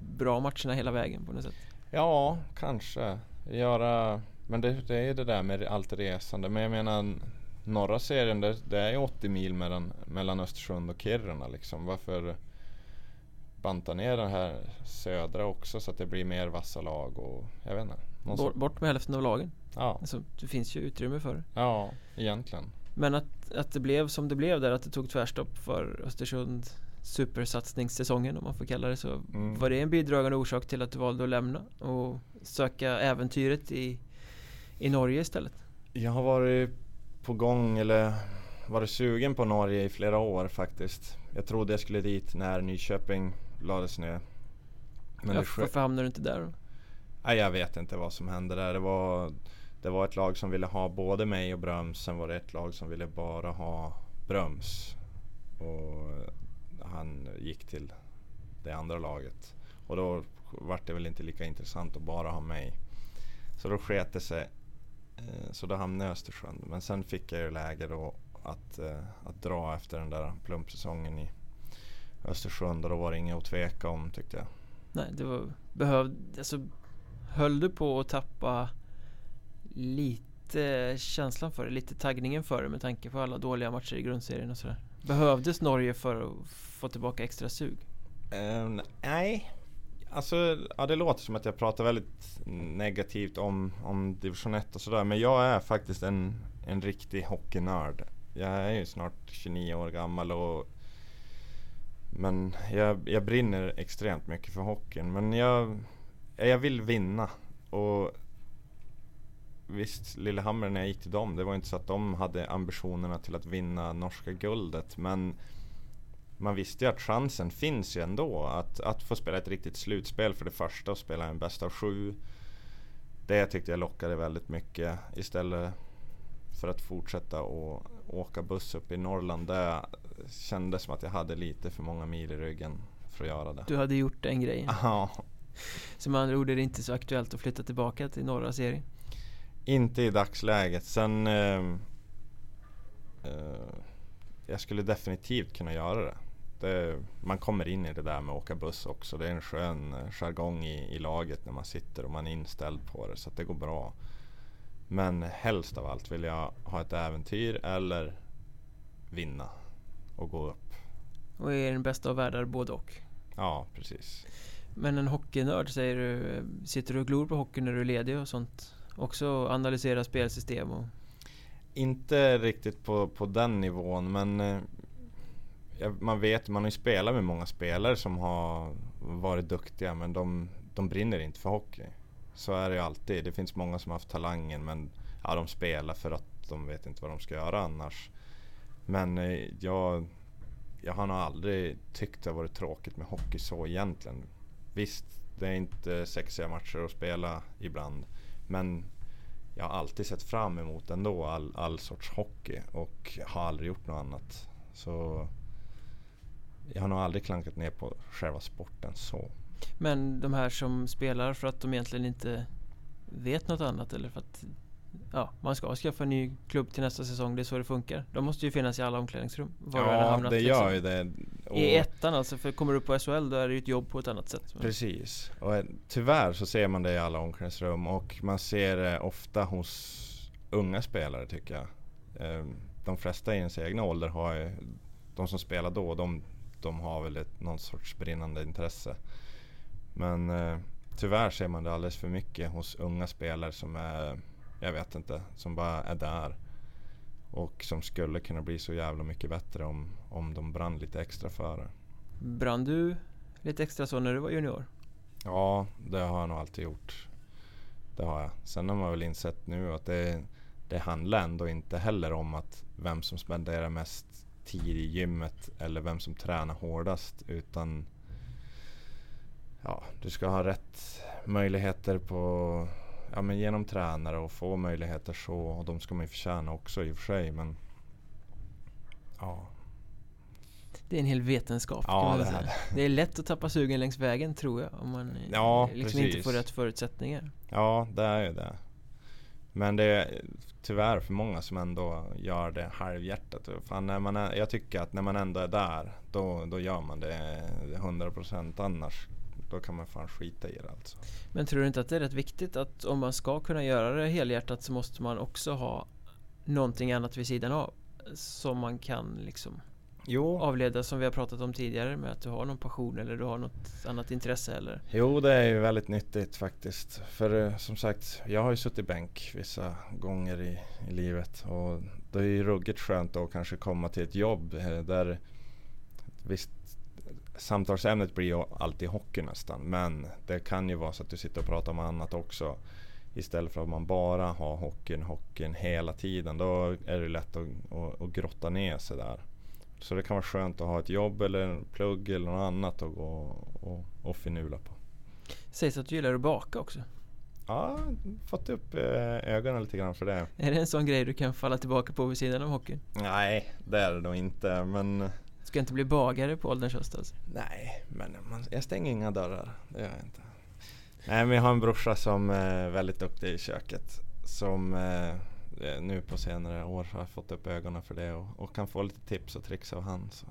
bra matcherna hela vägen på något sätt. Ja, kanske. Göra... Men det, det är det där med allt resande. Men jag menar norra serien, det, det är ju 80 mil mellan, mellan Östersund och Kiruna liksom. Varför banta ner den här södra också så att det blir mer vassa lag och jag vet inte. Bort, bort med hälften av lagen. Ja, Alltså, det finns ju utrymme för det. ja, egentligen. Men att, att det blev som det blev där, att det tog tvärstopp för Östersund supersatsningssäsongen om man får kalla det så. Mm. Var det en bidragande orsak till att du valde att lämna och söka äventyret i, i Norge istället? Jag har varit på gång eller varit sugen på Norge i flera år faktiskt. Jag trodde jag skulle dit när Nyköping lades ner. Men ske- varför hamnade du inte där då? Nej, jag vet inte vad som hände där. Det var, det var ett lag som ville ha både mig och Bröms. Sen var det ett lag som ville bara ha Bröms. Och han gick till det andra laget. Och då vart det väl inte lika intressant att bara ha mig. Så då sket det sig. Eh, så då hamnade jag i Östersund. Men sen fick jag ju läge då att, eh, att dra efter den där plumpsäsongen i Östersund. Och då var det inget att tveka om tyckte jag. Nej, det var behövd, alltså Höll du på att tappa lite känslan för det, lite taggningen för det med tanke på alla dåliga matcher i grundserien och sådär? Behövdes Norge för att få tillbaka extra sug? Um, nej. Alltså, ja, det låter som att jag pratar väldigt negativt om, om division 1 och sådär. Men jag är faktiskt en, en riktig hockeynörd. Jag är ju snart 29 år gammal och Men jag, jag brinner extremt mycket för hockeyn. Men jag, jag vill vinna. Och visst, Lillehammer när jag gick till dem, det var inte så att de hade ambitionerna till att vinna norska guldet. Men man visste ju att chansen finns ju ändå. Att, att få spela ett riktigt slutspel för det första och spela en bäst av sju. Det tyckte jag lockade väldigt mycket istället för att fortsätta och åka buss upp i Norrland. Det kändes som att jag hade lite för många mil i ryggen för att göra det. Du hade gjort den grejen? Ja. Så med andra ord är det inte så aktuellt att flytta tillbaka till norra serien? Inte i dagsläget. Sen... Eh, eh, jag skulle definitivt kunna göra det. det. Man kommer in i det där med att åka buss också. Det är en skön jargong i, i laget när man sitter och man är inställd på det. Så det går bra. Men helst av allt vill jag ha ett äventyr eller vinna och gå upp. Och är den bästa av världar både och? Ja, precis. Men en hockeynörd säger du, sitter du och glor på hockey när du är ledig och sånt? Också analysera spelsystem och... Inte riktigt på, på den nivån men eh, man vet, man har ju spelat med många spelare som har varit duktiga men de, de brinner inte för hockey. Så är det ju alltid. Det finns många som har haft talangen men ja, de spelar för att de vet inte vad de ska göra annars. Men eh, jag, jag har nog aldrig tyckt det har varit tråkigt med hockey så egentligen. Visst, det är inte sexiga matcher att spela ibland. Men jag har alltid sett fram emot ändå all, all sorts hockey och har aldrig gjort något annat. Så jag har nog aldrig klankat ner på själva sporten så. Men de här som spelar för att de egentligen inte vet något annat eller för att ja, man ska skaffa en ny klubb till nästa säsong. Det är så det funkar. De måste ju finnas i alla omklädningsrum. ja, hamnat, det gör liksom. ju det. Och I ettan alltså, för kommer du upp på SHL då är det ju ett jobb på ett annat sätt. Precis. Och eh, tyvärr så ser man det i alla omklädningsrum och man ser det ofta hos unga spelare tycker jag. Ehm, de flesta i ens egna ålder har ju, de som spelar då, de, de har väl ett, någon sorts brinnande intresse. Men eh, tyvärr ser man det alldeles för mycket hos unga spelare som är, jag vet inte, som bara är där. Och som skulle kunna bli så jävla mycket bättre om, om de brann lite extra för det. Brann du lite extra så när du var junior? Ja, det har jag nog alltid gjort. Det har jag. Sen har man väl insett nu att det, det handlar ändå inte heller om att vem som spenderar mest tid i gymmet eller vem som tränar hårdast. Utan ja, du ska ha rätt möjligheter på, ja, men genom tränare och få möjligheter så. Och de ska man ju förtjäna också i och för sig. Men ja. Det är en hel vetenskap ja, kan man det, säga. Är. det är lätt att tappa sugen längs vägen tror jag. Om man ja, liksom inte får rätt förutsättningar. Ja, det är ju det. Men det är tyvärr för många som ändå gör det halvhjärtat. Fan, när man är, jag tycker att när man ändå är där, då, då gör man det 100% annars då kan man fan skita i det alltså. Men tror du inte att det är rätt viktigt att om man ska kunna göra det helhjärtat så måste man också ha någonting annat vid sidan av? Som man kan liksom jo. avleda som vi har pratat om tidigare med att du har någon passion eller du har något annat intresse eller? Jo det är ju väldigt nyttigt faktiskt. För eh, som sagt, jag har ju suttit bänk vissa gånger i, i livet och det är ju ruggigt skönt att kanske komma till ett jobb eh, där Visst, samtalsämnet blir ju alltid hockey nästan. Men det kan ju vara så att du sitter och pratar om annat också. Istället för att man bara har hockeyn, hockeyn hela tiden. Då är det lätt att, att, att grotta ner sig där. Så det kan vara skönt att ha ett jobb eller en plugg eller något annat att gå och, och finula på. Sägs att du gillar att baka också? Ja, fått upp eh, ögonen lite grann för det. Är det en sån grej du kan falla tillbaka på vid sidan av hockeyn? Nej, det är det nog inte. Men Ska inte bli bagare på ålderns höst alltså? Nej, men man, jag stänger inga dörrar. Det gör jag inte. Nej, men jag har en brorsa som är väldigt duktig i köket. Som eh, nu på senare år har fått upp ögonen för det och, och, kan få lite tips och tricks av han. Så.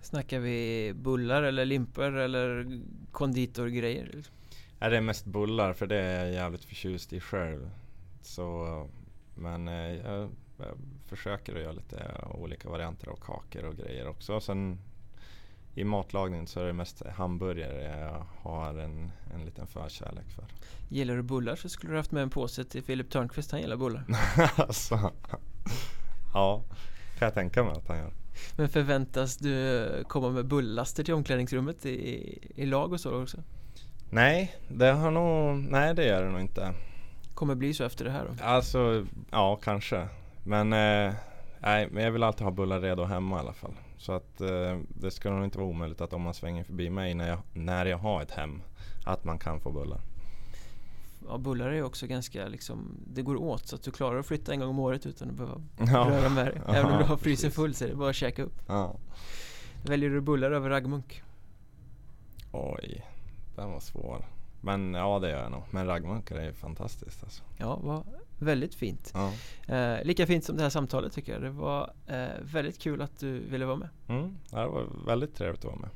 Snackar vi bullar eller limper eller konditorgrejer? Liksom? Ja, det är mest bullar för det är jag jävligt förtjust i själv. Så, men eh, jag jag försöker att göra lite olika varianter av kakor och grejer också. Sen i matlagningen så är det mest hamburgare jag har en, en liten förkärlek för. Gillar du bullar så skulle du haft med en påse till Filip Törnqvist, han gillar bullar. alltså, ja, kan jag tänka mig att han gör. Men förväntas du komma med bullaster till omklädningsrummet i, i lag och så också? Nej, det har nog, nej det gör det nog inte. Kommer bli så efter det här då? Alltså, ja kanske. Men, eh, nej, men jag vill alltid ha bullar redo hemma i alla fall. Så att eh, det ska nog inte vara omöjligt att om man svänger förbi mig när jag, när jag har ett hem, att man kan få bullar. Ja, bullar är också ganska liksom, det går åt så att du klarar att flytta en gång om året utan att behöva Ja. röra med dig. Även om du har frysen full så är det bara att käka upp. Ja. Väljer du bullar över raggmunk? Oj, den var svår. Men ja det gör jag nog. Men raggmunkar är ju fantastiskt alltså. Ja, vad Väldigt fint. Ja. Eh, lika fint som det här samtalet tycker jag. Det var eh, väldigt kul att du ville vara med. Mm, det var väldigt trevligt att vara med.